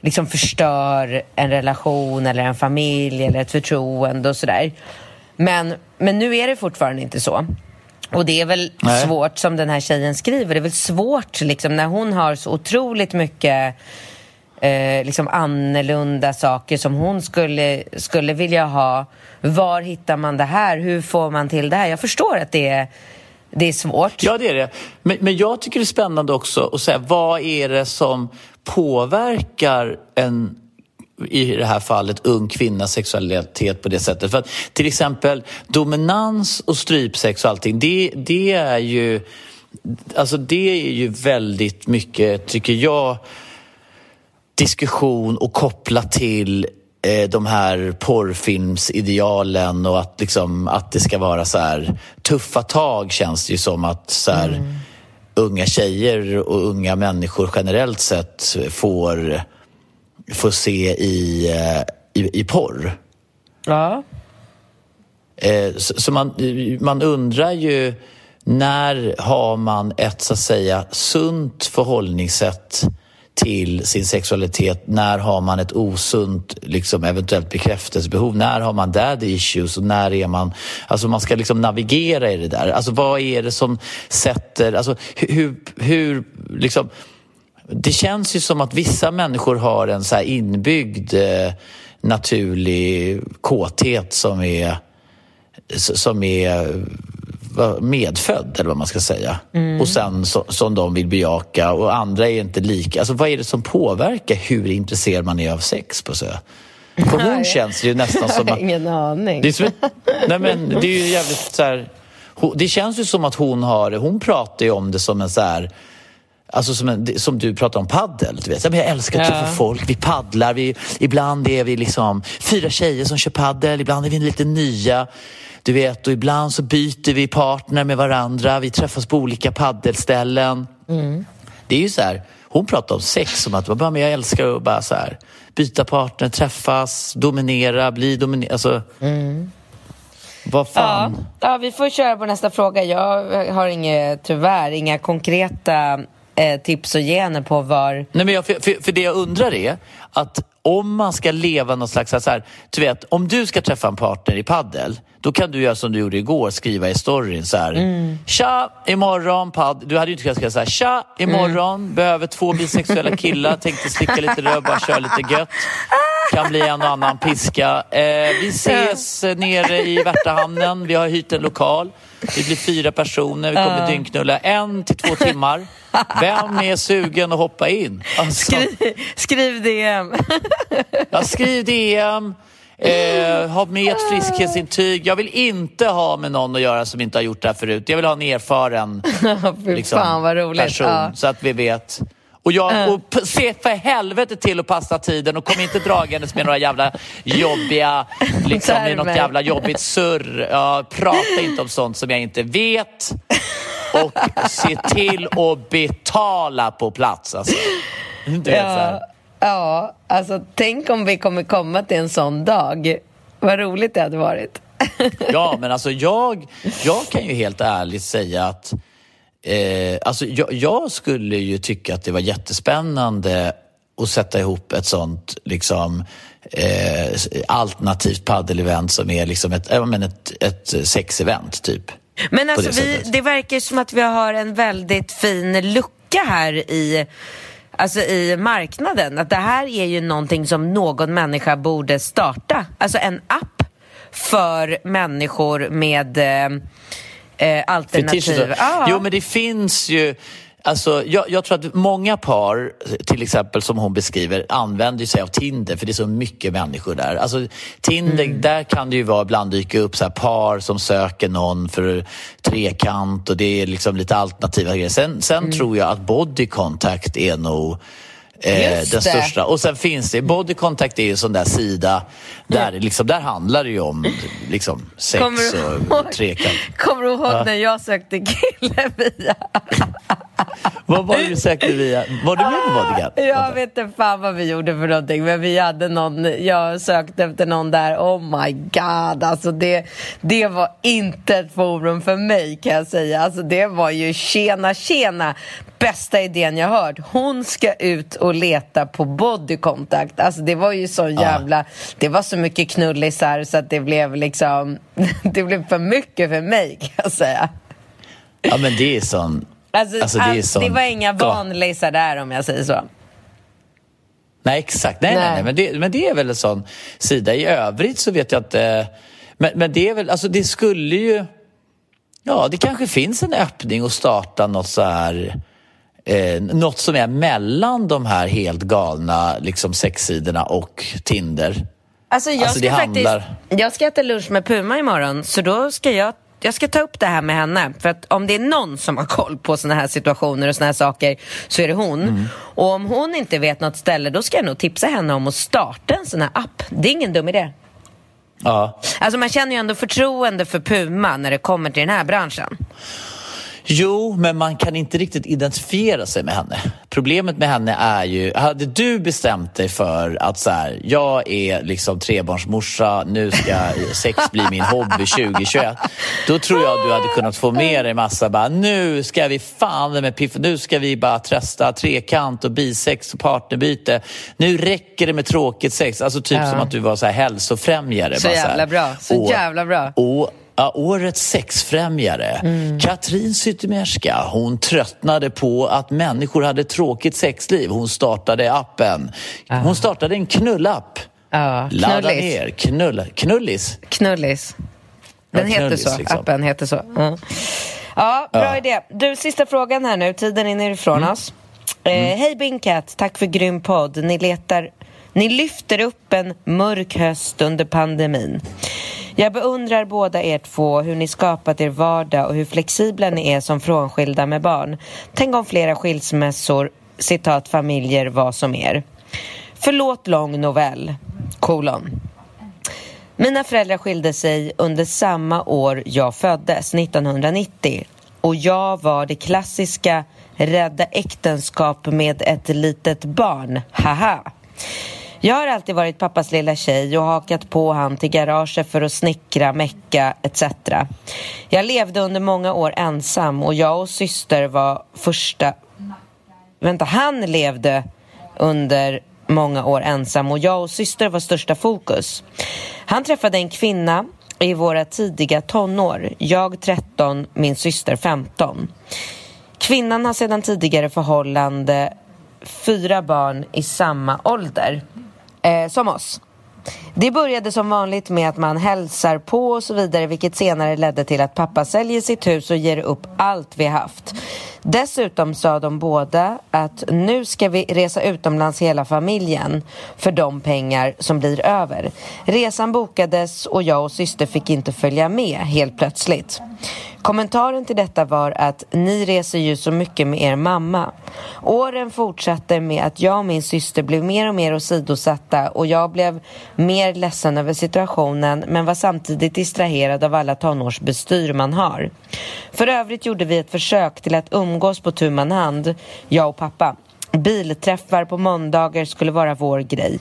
liksom förstör en relation eller en familj eller ett förtroende och sådär. Men, men nu är det fortfarande inte så. Och det är väl Nej. svårt, som den här tjejen skriver, det är väl svårt liksom, när hon har så otroligt mycket eh, liksom annorlunda saker som hon skulle, skulle vilja ha. Var hittar man det här? Hur får man till det här? Jag förstår att det är, det är svårt. Ja, det är det. Men, men jag tycker det är spännande också att säga vad är det som påverkar en i det här fallet ung kvinnas sexualitet på det sättet. För att, till exempel dominans och strypsex och allting, det, det är ju Alltså det är ju väldigt mycket, tycker jag, diskussion och koppla till eh, de här porrfilmsidealen och att, liksom, att det ska vara så här tuffa tag känns det ju som att så här, mm. unga tjejer och unga människor generellt sett får, får se i, eh, i, i porr. Ja. Eh, så, så man, man undrar ju när har man ett så att säga sunt förhållningssätt till sin sexualitet? När har man ett osunt, liksom, eventuellt bekräftelsebehov? När har man daddy issues och när är man... Alltså man ska liksom navigera i det där. Alltså vad är det som sätter... Alltså hur... hur liksom, det känns ju som att vissa människor har en så här inbyggd eh, naturlig kåthet som är, som är medfödd, eller vad man ska säga. Mm. Och sen så, som de vill bejaka och andra är inte lika. Alltså vad är det som påverkar hur intresserad man är av sex på så? För <laughs> hon känns ju nästan som <laughs> att... Ingen aning. Det är, som, nej men det är ju jävligt så här, Det känns ju som att hon har... Hon pratar ju om det som en så här... Alltså som, en, som du pratar om paddel. Du vet. Jag älskar att träffa ja. folk. Vi paddlar. Vi, ibland är vi liksom fyra tjejer som kör paddel. Ibland är vi lite nya. Du vet, och ibland så byter vi partner med varandra. Vi träffas på olika paddelställen. Mm. Det är ju så här, hon pratar om sex som att bara, men jag älskar att bara så här, byta partner, träffas, dominera, bli dominerad. Alltså, mm. Vad fan? Ja, ja, vi får köra på nästa fråga. Jag har inga, tyvärr inga konkreta eh, tips och gener på var... Nej, men jag, för, för, för, det jag undrar är att om man ska leva någon slags... Så här, du vet, om du ska träffa en partner i paddel då kan du göra som du gjorde igår, skriva i storyn så här. Mm. Tja, imorgon padd. Du hade ju inte kunnat skriva så här. Tja, imorgon mm. behöver två bisexuella killar. Tänkte slicka lite röv, bara köra lite gött. <laughs> Kan bli en och annan piska. Eh, vi ses nere i Värtahamnen. Vi har hyrt en lokal. Vi blir fyra personer. Vi kommer uh. dyngknulla en till två timmar. Vem är sugen att hoppa in? Alltså. Skriv, skriv DM. ja, skriv DM. Eh, ha med ett friskhetsintyg. Jag vill inte ha med någon att göra som inte har gjort det här förut. Jag vill ha en erfaren <laughs> liksom, person ja. så att vi vet. Och, jag, och se för helvete till att passa tiden och kom inte dragandes med några jävla jobbiga, liksom med något jävla jobbigt surr. Ja, prata inte om sånt som jag inte vet. Och se till att betala på plats. Alltså. Du vet, ja. Ja, alltså tänk om vi kommer komma till en sån dag. Vad roligt det hade varit. ja, men alltså jag, jag kan ju helt ärligt säga att eh, alltså jag, jag, skulle ju tycka att det var jättespännande att sätta ihop ett sånt liksom, eh, alternativt paddelevent som är liksom ett, äh, men ett, ett sexevent, typ. Men alltså, det, vi, det verkar som att vi har en väldigt fin lucka här i alltså i marknaden. Att det här är ju någonting som någon människa borde starta. Alltså en app för människor med eh, eh alternativ. Ah. Jo, men det finns ju Alltså, jag, jag, tror att många par, till exempel som hon beskriver, använder sig av Tinder för det är så mycket människor där. Alltså, Tinder, mm. där kan det ju vara, ibland dyka upp så här, par som söker någon för trekant och det är liksom lite alternativa grejer. Sen, sen mm. tror jag att body contact är nog Eh, den största. Och sen finns det, Body Contact är ju en sån där sida där, liksom, där handlar det ju om liksom, sex och trekant. Kommer du ihåg ja. när jag sökte kille <laughs> via... vad var det du sökte via? Var du med på Bodyguard? Jag vet inte fan vad vi gjorde för någonting men vi hade någon, jag sökte efter någon där, oh my god, alltså det, det var inte ett forum för mig kan jag säga. Alltså det var ju tjena tjena, bästa idén jag hört. Hon ska ut och leta på body contact. Alltså det var ju så jävla, ja. det var så mycket knullisar så att det blev liksom, <laughs> det blev för mycket för mig kan jag säga. Ja men det är sån Alltså, alltså, det, sån... det, var inga vanlisar där om jag säger så. Nej, exakt. Nej, nej. nej, nej. Men, det, men det är väl en sån sida. I övrigt så vet jag inte. Men, men det är väl, alltså det skulle ju... Ja, det kanske finns en öppning att starta något så här... Eh, något som är mellan de här helt galna liksom, sexsidorna och Tinder. Alltså jag, alltså, ska faktiskt, jag ska äta lunch med Puma imorgon, så då ska jag jag ska ta upp det här med henne. För att om det är någon som har koll på såna här situationer och såna här saker så är det hon. Mm. Och om hon inte vet något ställe då ska jag nog tipsa henne om att starta en sån här app. Det är ingen dum idé. Ja. Alltså man känner ju ändå förtroende för Puma när det kommer till den här branschen. Jo, men man kan inte riktigt identifiera sig med henne. Problemet med henne är ju, hade du bestämt dig för att så här, jag är liksom trebarnsmorsa, nu ska sex bli min hobby 2021. Då tror jag du hade kunnat få med dig massa bara, nu ska vi fan med piff, nu ska vi bara testa trekant och bisex och partnerbyte. Nu räcker det med tråkigt sex. Alltså typ ja. som att du var så här hälsofrämjare. Så jävla bra, så och, jävla bra. Och, Ja, årets sexfrämjare. Mm. Katrin Zytomierska, hon tröttnade på att människor hade tråkigt sexliv. Hon startade appen. Hon startade en knullapp. Ja, Ladda ner. Knull, knullis. Knullis. Den ja, knullis, heter så. Liksom. Appen heter så. Ja, ja bra idé. Du, sista frågan här nu. Tiden är ifrån mm. oss. Eh, mm. Hej Binkat, tack för grym podd. Ni letar ni lyfter upp en mörk höst under pandemin. Jag beundrar båda er två, hur ni skapat er vardag och hur flexibla ni är som frånskilda med barn. Tänk om flera skilsmässor, citat familjer, var som er. Förlåt lång novell, kolon. Mina föräldrar skilde sig under samma år jag föddes, 1990. Och jag var det klassiska rädda äktenskap med ett litet barn, haha. Jag har alltid varit pappas lilla tjej och hakat på han till garaget för att snickra, mecka etc. Jag levde under många år ensam och jag och syster var första... Vänta, han levde under många år ensam och jag och syster var största fokus. Han träffade en kvinna i våra tidiga tonår. Jag 13, min syster 15. Kvinnan har sedan tidigare förhållande fyra barn i samma ålder eh, som oss. Det började som vanligt med att man hälsar på och så vidare vilket senare ledde till att pappa säljer sitt hus och ger upp allt vi haft. Dessutom sa de båda att nu ska vi resa utomlands hela familjen för de pengar som blir över. Resan bokades och jag och syster fick inte följa med helt plötsligt. Kommentaren till detta var att ni reser ju så mycket med er mamma. Åren fortsatte med att jag och min syster blev mer och mer åsidosatta och jag blev mer ledsen över situationen men var samtidigt distraherad av alla tonårsbestyr man har. För övrigt gjorde vi ett försök till att umgås på tu man hand, jag och pappa. Bilträffar på måndagar skulle vara vår grej.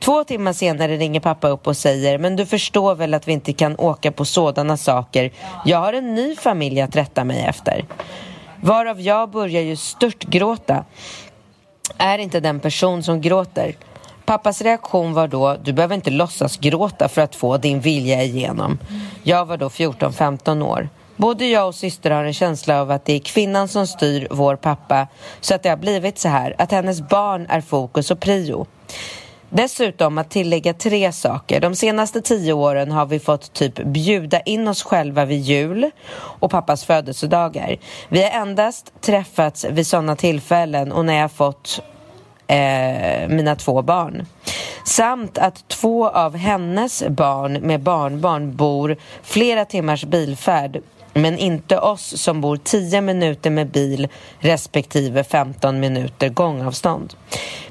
Två timmar senare ringer pappa upp och säger Men du förstår väl att vi inte kan åka på sådana saker. Jag har en ny familj att rätta mig efter. Varav jag börjar ju störtgråta, Är inte den person som gråter. Pappas reaktion var då Du behöver inte låtsas gråta för att få din vilja igenom. Jag var då 14-15 år. Både jag och syster har en känsla av att det är kvinnan som styr vår pappa så att det har blivit så här, att hennes barn är fokus och prio. Dessutom att tillägga tre saker. De senaste tio åren har vi fått typ bjuda in oss själva vid jul och pappas födelsedagar. Vi har endast träffats vid sådana tillfällen och när jag fått eh, mina två barn. Samt att två av hennes barn med barnbarn bor flera timmars bilfärd men inte oss som bor 10 minuter med bil respektive 15 minuter gångavstånd.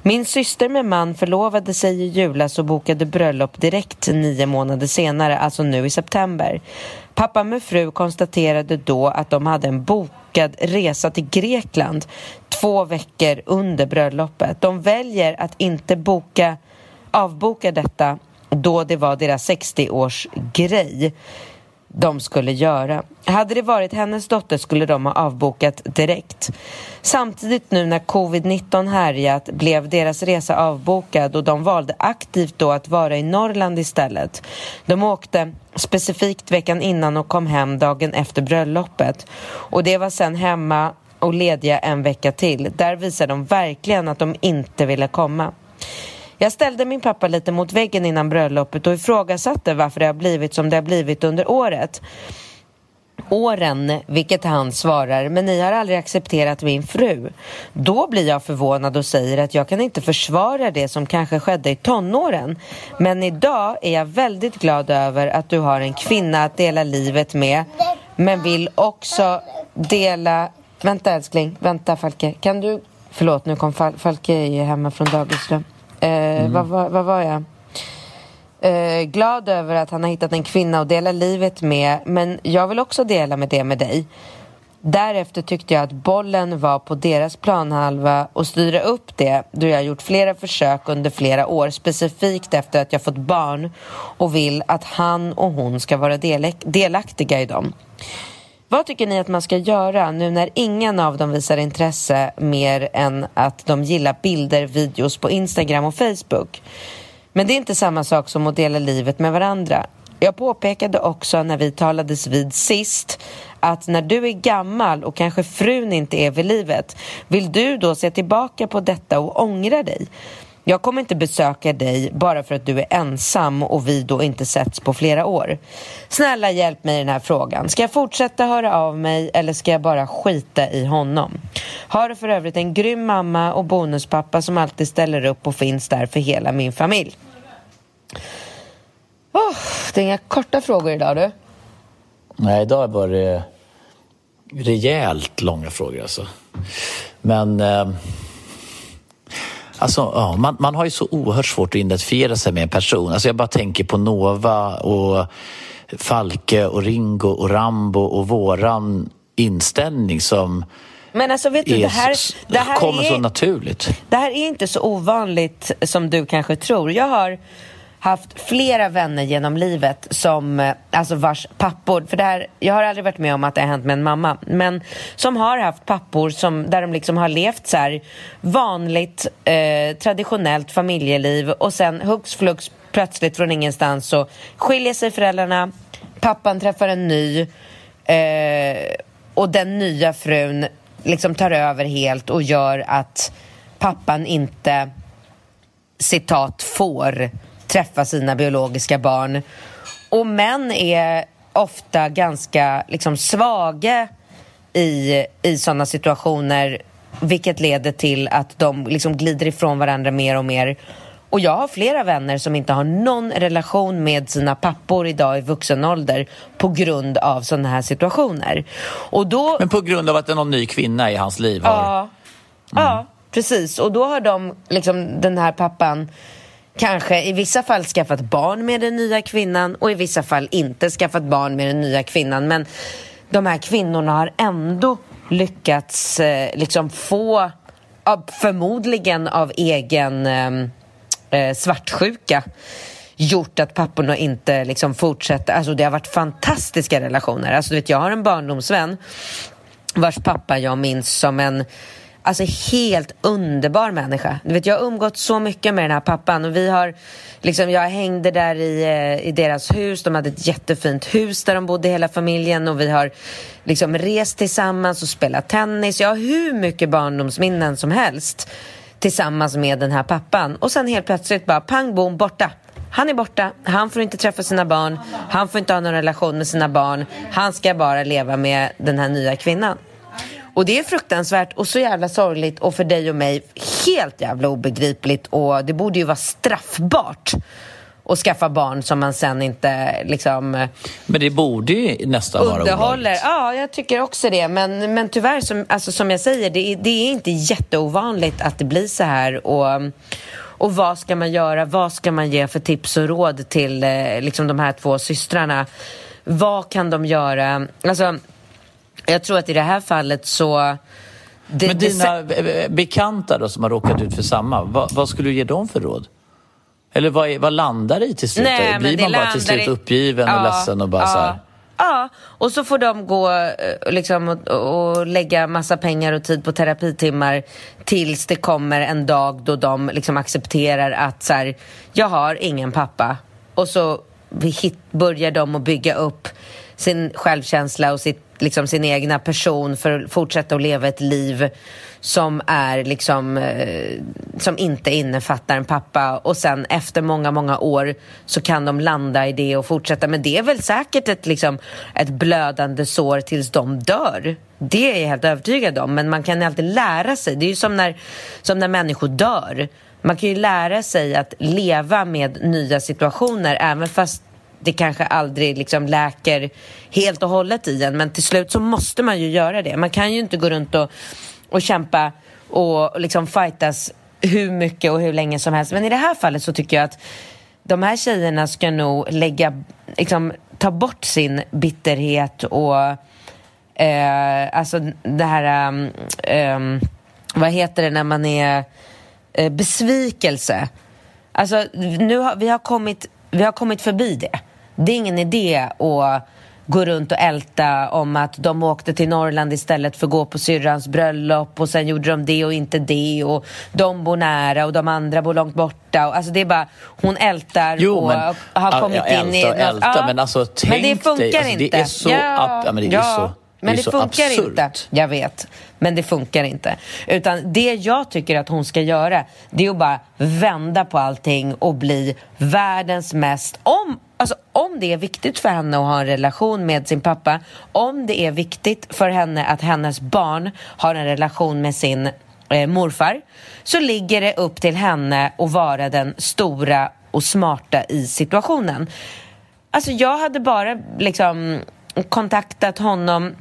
Min syster med man förlovade sig i julas och bokade bröllop direkt nio månader senare, alltså nu i september. Pappa med fru konstaterade då att de hade en bokad resa till Grekland två veckor under bröllopet. De väljer att inte boka, avboka detta då det var deras 60-års grej de skulle göra. Hade det varit hennes dotter skulle de ha avbokat direkt. Samtidigt nu när covid-19 härjat blev deras resa avbokad och de valde aktivt då att vara i Norrland istället. De åkte specifikt veckan innan och kom hem dagen efter bröllopet. Och det var sen hemma och lediga en vecka till. Där visade de verkligen att de inte ville komma. Jag ställde min pappa lite mot väggen innan bröllopet och ifrågasatte varför det har blivit som det har blivit under året. Åren, vilket han svarar, men ni har aldrig accepterat min fru. Då blir jag förvånad och säger att jag kan inte försvara det som kanske skedde i tonåren. Men idag är jag väldigt glad över att du har en kvinna att dela livet med, men vill också dela... Vänta älskling, vänta Falke. Kan du... Förlåt, nu kom Fal Falke hemma från dagisrum. Eh, mm. vad, vad, vad, var jag? Eh, glad över att han har hittat en kvinna att dela livet med men jag vill också dela med det med dig. Därefter tyckte jag att bollen var på deras planhalva och styra upp det då jag gjort flera försök under flera år specifikt efter att jag fått barn och vill att han och hon ska vara delaktiga i dem. Vad tycker ni att man ska göra nu när ingen av dem visar intresse mer än att de gillar bilder, videos på Instagram och Facebook? Men det är inte samma sak som att dela livet med varandra. jag påpekade också när vi talades vid sist att när du är gammal och kanske frun inte är vid livet, vill du då se tillbaka på detta och ångra dig? Jag kommer inte besöka dig bara för att du är ensam och vi då inte setts på flera år. Snälla hjälp mig i den här frågan. Ska jag fortsätta höra av mig eller ska jag bara skita i honom? Har du för övrigt en grym mamma och bonuspappa som alltid ställer upp och finns där för hela min familj. Oh, det är inga korta frågor idag du. Nej, idag var det rejält långa frågor alltså. Men... Eh, alltså, ja, man, man har ju så oerhört svårt att identifiera sig med en person. Alltså jag bara tänker på Nova och Falke och Ringo och Rambo och våran inställning som men alltså vet du, det här, det här kommer är, så naturligt. Det här är inte så ovanligt som du kanske tror. Jag har haft flera vänner genom livet som, eh, alltså vars pappor, för det här, jag har aldrig varit med om att det har hänt med en mamma, men som har haft pappor som, där de liksom har levt så här vanligt, eh, traditionellt familjeliv och sen hux flux plötsligt från ingenstans så skiljer sig föräldrarna, pappan träffar en ny eh, och den nya frun liksom tar över helt och gör att pappan inte citat får träffa sina biologiska barn. Och män är ofta ganska liksom, svaga i, i sådana situationer vilket leder till att de liksom glider ifrån varandra mer och mer. Och jag har flera vänner som inte har någon relation med sina pappor idag i vuxen ålder på grund av sådana här situationer. Och då... Men på grund av att det är någon ny kvinna i hans liv? Har... Ja, mm. ja precis. Och då har de, liksom, den här pappan kanske i vissa fall skaffat barn med den nya kvinnan och i vissa fall inte skaffat barn med den nya kvinnan. Men de här kvinnorna har ändå lyckats eh, liksom få, förmodligen av egen eh, eh, svartsjuka gjort att papporna inte liksom fortsätter. Alltså det har varit fantastiska relationer. Alltså du vet, jag har en barndomsvän vars pappa jag minns som en Alltså helt underbar människa. Du vet, jag har umgått så mycket med den här pappan och vi har liksom, jag hängde där i, eh, i deras hus. De hade ett jättefint hus där de bodde hela familjen och vi har liksom rest tillsammans och spelat tennis. Jag har hur mycket barndomsminnen som helst tillsammans med den här pappan. Och sen helt plötsligt bara pang bom borta. Han är borta, han får inte träffa sina barn, han får inte ha någon relation med sina barn. Han ska bara leva med den här nya kvinnan. Och det är fruktansvärt och så jävla sorgligt och för dig och mig helt jävla obegripligt och det borde ju vara straffbart att skaffa barn som man sen inte liksom... Men det borde ju nästan vara olagligt. Ja, jag tycker också det. Men, men tyvärr, som, alltså, som jag säger, det, det är inte jätteovanligt att det blir så här. Och, och vad ska man göra? Vad ska man ge för tips och råd till eh, liksom, de här två systrarna? Vad kan de göra? Alltså, jag tror att i det här fallet så... Det, Men dina det... bekanta då som har råkat ut för samma, vad, vad skulle du ge dem för råd? Eller vad, vad landar det i till slut? Nej, Blir man bara till slut i... uppgiven ja, och ledsen och bara ja. så här? Ja, och så får de gå eh, liksom, och, och, lägga massa pengar och tid på terapitimmar tills det kommer en dag då de liksom accepterar att så här, jag har ingen pappa. Och så börjar de att bygga upp sin självkänsla och sitt liksom sin egna person för att fortsätta att leva ett liv som är liksom eh, som inte innefattar en pappa och sen efter många, många år så kan de landa i det och fortsätta. Men det är väl säkert ett, liksom, ett blödande sår tills de dör. Det är jag helt övertygad om. Men man kan alltid lära sig. Det är ju som när, som när människor dör. Man kan ju lära sig att leva med nya situationer även fast det kanske aldrig liksom läker helt och hållet i en men till slut så måste man ju göra det. Man kan ju inte gå runt och, och kämpa och liksom fightas hur mycket och hur länge som helst. Men i det här fallet så tycker jag att de här tjejerna ska nog lägga, liksom, ta bort sin bitterhet och eh, alltså det här, um, um, vad heter det när man är eh, besvikelse. Alltså nu har vi har kommit vi har kommit förbi det. Det är ingen idé att gå runt och älta om att de åkte till Norrland istället för att gå på syrrans bröllop och sen gjorde de det och inte det och de bor nära och de andra bor långt borta. Och, alltså det är bara, hon ältar Jo, och men, har kommit ja, in i... älta och älta, Ja, men alltså tänk men det funkar dig, alltså, inte. det är så ab- ja, men det är ju så- men det det, funkar absurt. inte. Jag vet, men det funkar inte. Utan det jag tycker att hon ska göra, det är att bara vända på allting och bli världens mest... Om, alltså, om det är viktigt för henne att ha en relation med sin pappa, om det är viktigt för henne att hennes barn har en relation med sin eh, morfar, så ligger det upp till henne att vara den stora och smarta i situationen. Alltså jag hade bara liksom kontaktat honom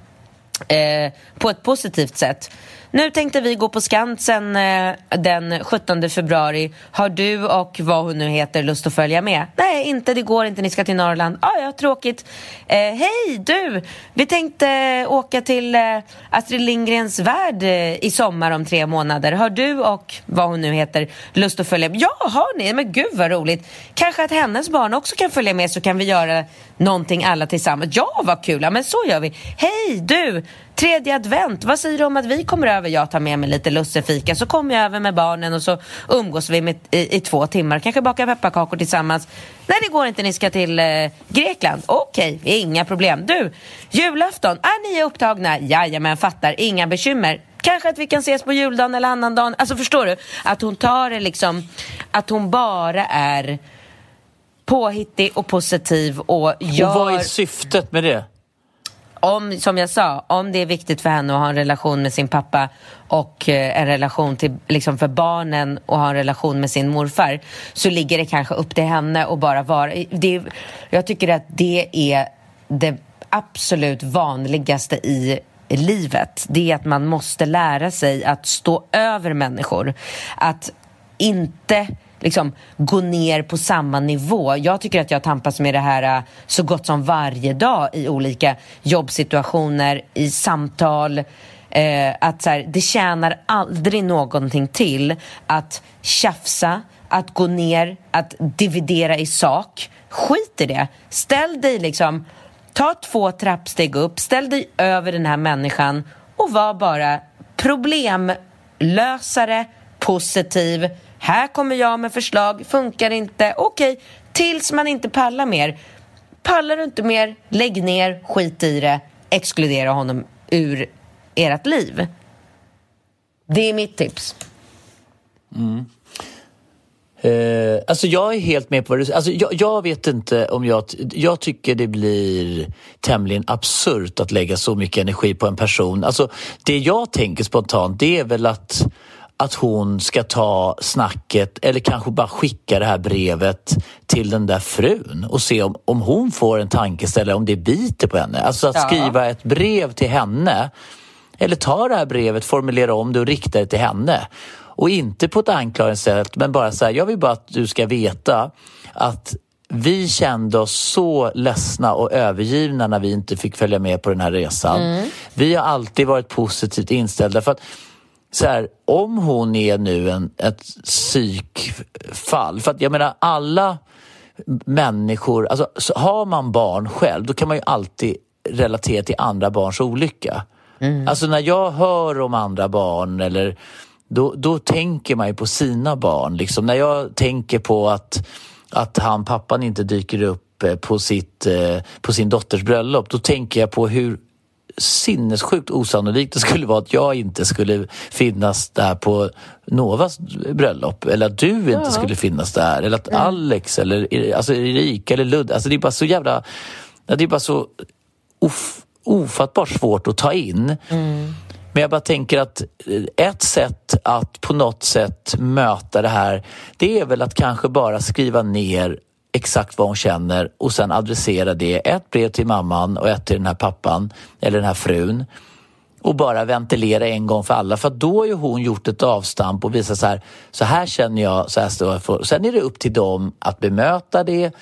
eh, på ett positivt sätt. Nu tänkte vi gå på Skansen eh, den 17 februari. Har du och vad hon nu heter lust att följa med? Nej, inte. Det går inte. Ni ska till Norrland. Ah, ja, tråkigt. Eh, Hej, du! Vi tänkte åka till eh, Astrid Lindgrens värld eh, i sommar om tre månader. Har du och vad hon nu heter lust att följa med? Ja, har ni? Men gud vad roligt. Kanske att hennes barn också kan följa med så kan vi göra någonting alla tillsammans. Ja, vad kul! Ja, men så gör vi. Hej, du! Tredje advent, vad säger du om att vi kommer över? Jag tar med mig lite lussefika så kommer jag över med barnen och så umgås vi med, i, i två timmar. Kanske bakar pepparkakor tillsammans. Nej, det går inte. Ni ska till eh, Grekland. Okej, inga problem. Du, julafton. Är ni upptagna? Jajamän, fattar. Inga bekymmer. Kanske att vi kan ses på juldagen eller annandagen. Alltså förstår du? Att hon tar det liksom, att hon bara är påhittig och positiv och gör... Och vad är syftet med det? Om, som jag sa, om det är viktigt för henne att ha en relation med sin pappa och eh, en relation till, liksom för barnen och ha en relation med sin morfar så ligger det kanske upp till henne att bara vara... Det, jag tycker att det är det absolut vanligaste i livet. Det är att man måste lära sig att stå över människor. Att inte liksom gå ner på samma nivå. Jag tycker att jag tampas med det här äh, så gott som varje dag i olika jobbsituationer, i samtal. Eh, att så här, det tjänar aldrig någonting till att tjafsa, att gå ner, att dividera i sak. Skit i det. Ställ dig liksom, ta två trappsteg upp, ställ dig över den här människan och var bara problemlösare, positiv. Här kommer jag med förslag, funkar inte, okej, tills man inte pallar mer. Pallar du inte mer, lägg ner, skit i det, exkludera honom ur ert liv. Det är mitt tips. Mm. Eh, alltså jag är helt med på vad du säger. Alltså jag, jag vet inte om jag... Jag tycker det blir tämligen absurt att lägga så mycket energi på en person. Alltså det jag tänker spontant det är väl att, att hon ska ta snacket eller kanske bara skicka det här brevet till den där frun och se om, om hon får en tankeställare, om det biter på henne. Alltså att Ja. skriva ett brev till henne eller ta det här brevet, formulera om det och rikta det till henne. Och inte på ett anklagande sätt, men bara så här, jag vill bara att du ska veta att vi kände oss så ledsna och övergivna när vi inte fick följa med på den här resan. Vi har alltid varit positivt inställda för att så här, om hon är nu en, ett psykfall, för att jag menar alla människor, alltså så har man barn själv då kan man ju alltid relatera till andra barns olycka. Alltså när jag hör om andra barn eller då, då tänker man ju på sina barn. Liksom. När jag tänker på att, att han, pappan inte dyker upp eh, på, sitt, eh, på sin dotters bröllop, då tänker jag på hur sinnessjukt osannolikt det skulle vara att jag inte skulle finnas där på Novas bröllop eller att du inte skulle finnas där eller att Alex eller alltså Erika eller Ludd, alltså det är bara så jävla, det är bara så of, ofattbart svårt att ta in. Men jag bara tänker att eh, ett sätt att på något sätt möta det här det är väl att kanske bara skriva ner exakt vad hon känner och sen adressera det. Ett brev till mamman och ett till den här pappan eller den här frun och bara ventilera en gång för alla. För då har ju hon gjort ett avstamp och visat så här, så här känner jag, så här står jag för. Sen är det upp till dem att bemöta det,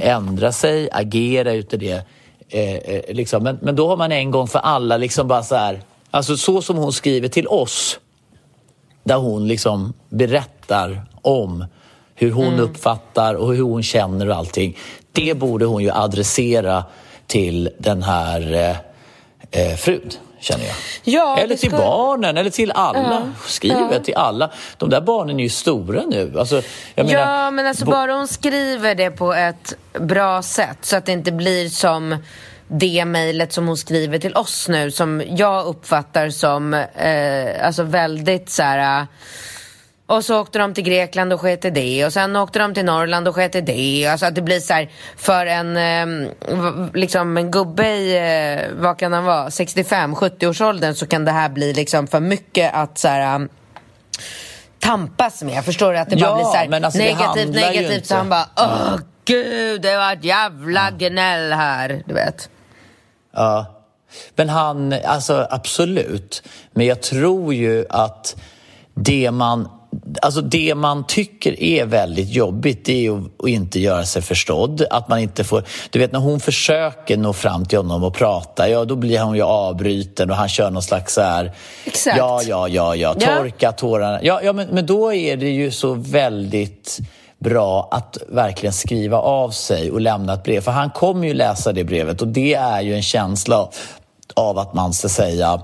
ändra sig, agera ute det. Eh, eh, liksom. men, men då har man en gång för alla liksom bara så här, alltså så som hon skriver till oss där hon liksom berättar om hur hon uppfattar och hur hon känner och allting. Det borde hon ju adressera till den här eh, eh frun känner jag. Ja, eller till ska... barnen, eller till alla. Ja, Skriver ja. till alla. De där barnen är ju stora nu. Alltså, ja, menar, men alltså bara hon skriver det på ett bra sätt så att det inte blir som det mejlet som hon skriver till oss nu som jag uppfattar som eh, alltså väldigt så här och så åkte de till Grekland och sket i det. Och sen åkte de till Norrland och sket i det. Alltså att det blir så här, för en, eh, liksom en gubbe i, eh, vad kan han vara, 65-70-årsåldern så kan det här bli liksom för mycket att så här, um, tampas med. Förstår du? Att det bara blir så här, alltså negativt, negativt. Så han bara, åh gud, det var ett jävla gnäll här. Du vet. Ja. Men han, alltså absolut. Men jag tror ju att det man Alltså det man tycker är väldigt jobbigt det är att inte göra sig förstådd. Att man inte får... Du vet när hon försöker nå fram till honom och prata, ja då blir hon ju avbruten och han kör någon slags så här... Exakt. Ja, ja, ja, ja, torka ja. tårarna. Ja, ja men, men då är det ju så väldigt bra att verkligen skriva av sig och lämna ett brev. För han kommer ju läsa det brevet och det är ju en känsla av att man ska säga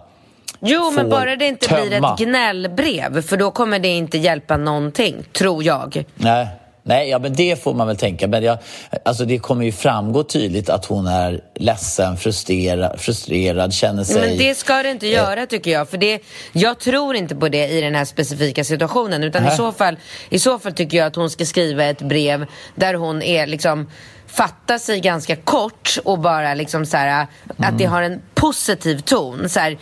Jo, men bara det inte tömma. blir ett gnällbrev för då kommer det inte hjälpa någonting, tror jag. Nej. Nej, ja, men det får man väl tänka. Men jag, alltså det kommer ju framgå tydligt att hon är ledsen, frustrerad, frustrerad känner sig... Men det ska det inte göra tycker jag. För det, jag tror inte på det i den här specifika situationen. Utan i så, fall, i så fall tycker jag att hon ska skriva ett brev där hon är liksom fattar sig ganska kort och bara liksom så här, att det mm. har en positiv ton. Så här,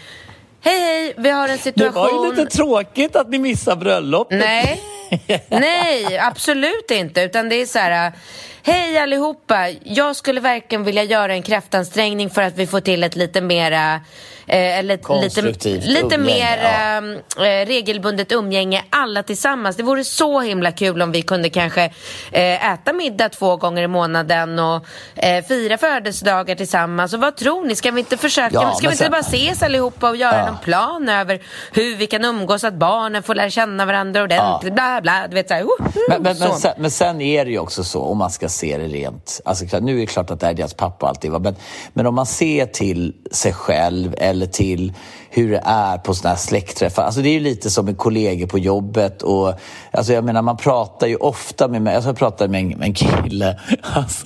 Hej, hej, vi har en situation... Det var ju lite tråkigt att ni missade bröllopet. Nej, <laughs> nej, absolut inte. Utan det är så här... Hej allihopa! Jag skulle verkligen vilja göra en kraftansträngning för att vi får till ett lite mera eh, eller lite, lite mer ja. eh, regelbundet umgänge alla tillsammans. Det vore så himla kul om vi kunde kanske eh, äta middag två gånger i månaden och eh, fira födelsedagar tillsammans. Och vad tror ni? Ska vi inte försöka? Ja, ska vi inte bara ses allihopa och göra ja. någon plan över hur vi kan umgås, att barnen får lära känna varandra ordentligt, ja. bla bla. Du vet, så här, uh, uh, men, men, men, sen, men sen är det ju också så, om man ska se det rent... Alltså, nu är det klart att det är deras pappa alltid, men, men om man ser till sig själv eller till hur det är på sådana här släktträffar. Alltså det är ju lite som med kollegor på jobbet. Och, alltså jag menar, man pratar ju ofta med mig. Alltså jag pratade med en, med en kille. <laughs> Alltså,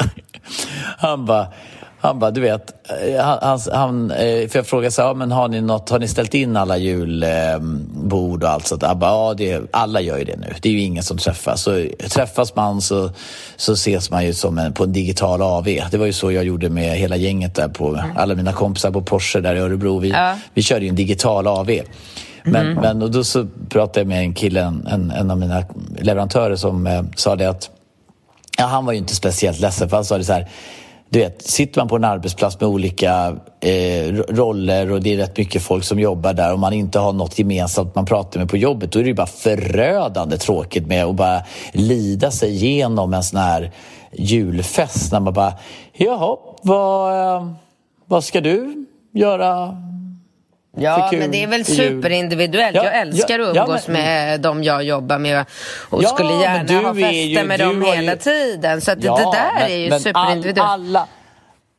han bara han bara, du vet, eh, han, han, eh, för jag frågade så här, men har ni, något, har ni ställt in alla julbord och allt sånt Han bara, ja, det, alla gör ju det nu. Det är ju ingen som träffas. Så träffas man så, så ses man ju som en, på en digital AV. Det var ju så jag gjorde med hela gänget där på, mm. alla mina kompisar på Porsche där i Örebro. Vi, ja. vi körde ju en digital AV. Men, mm. men och då så pratade jag med en kille, en, en av mina leverantörer som eh, sa det att ja, han var ju inte speciellt ledsen för han sa det så här du vet, sitter man på en arbetsplats med olika eh, roller och det är rätt mycket folk som jobbar där och man inte har något gemensamt man pratar med på jobbet, då är det ju bara förödande tråkigt med att bara lida sig igenom en sån här julfest när man bara, jaha, vad, eh, vad ska du göra Ja, men det är väl superindividuellt. Ja, jag älskar ja, att umgås ja, men, med dem jag jobbar med och skulle gärna ha fester med dem hela ju, tiden. Så det, det, där men, är ju superindividuellt. All, alla,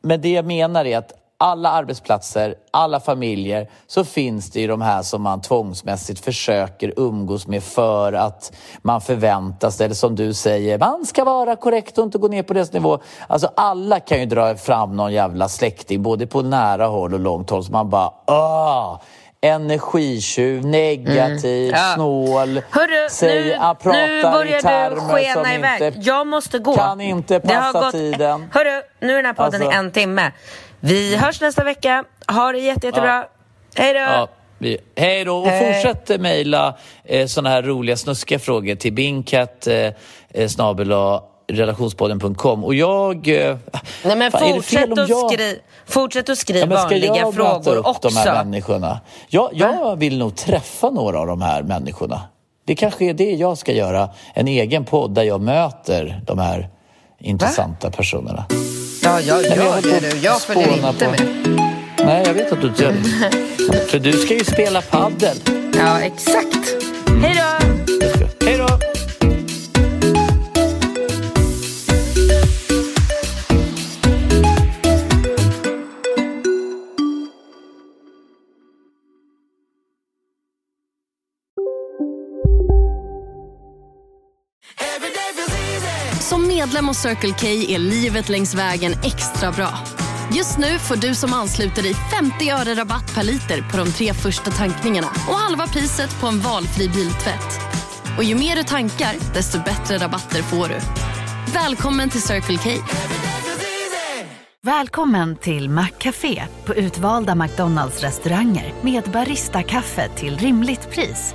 men det jag menar är att alla arbetsplatser, alla familjer så finns det ju de här som man tvångsmässigt försöker umgås med för att man förväntas, eller som du säger, man ska vara korrekt och inte gå ner på deras nivå. Alltså alla kan ju dra fram någon jävla släkting, både på nära håll och långt håll, så man bara Åh! energitjuv, negativ, mm. ja. snål. Hörru, säg, nu, nu börjar du skena iväg. Inte, jag måste gå. Kan inte passa gått, tiden. Hörru, nu är den här podden alltså. i en timme. Vi hörs nästa vecka. Ha det jätte, jättebra. Ja. Hej då! Ja. hej då! Och hej. fortsätt mejla eh, såna här roliga snuskiga frågor till binkat eh, eh snabel relationspodden.com och jag... Eh, Nej men fan, fortsätt, att jag... skri... fortsätt att skriva ja, vanliga frågor upp också. de här människorna? Jag, jag vill nog träffa några av de här människorna. Det kanske är det jag ska göra, en egen podd där jag möter de här intressanta Va? personerna. Ja, jag gör det du. Jag följer inte på... med. Nej, jag vet att du inte gör det. <laughs> För du ska ju spela paddel. Ja, exakt. Som medlem hos Circle K är livet längs vägen extra bra. Just nu får du som ansluter dig 50 öre rabatt per liter på de tre första tankningarna och halva priset på en valfri biltvätt. Och ju mer du tankar, desto bättre rabatter får du. Välkommen till Circle K. Välkommen till Maccafé på utvalda McDonalds restauranger med Baristakaffe till rimligt pris.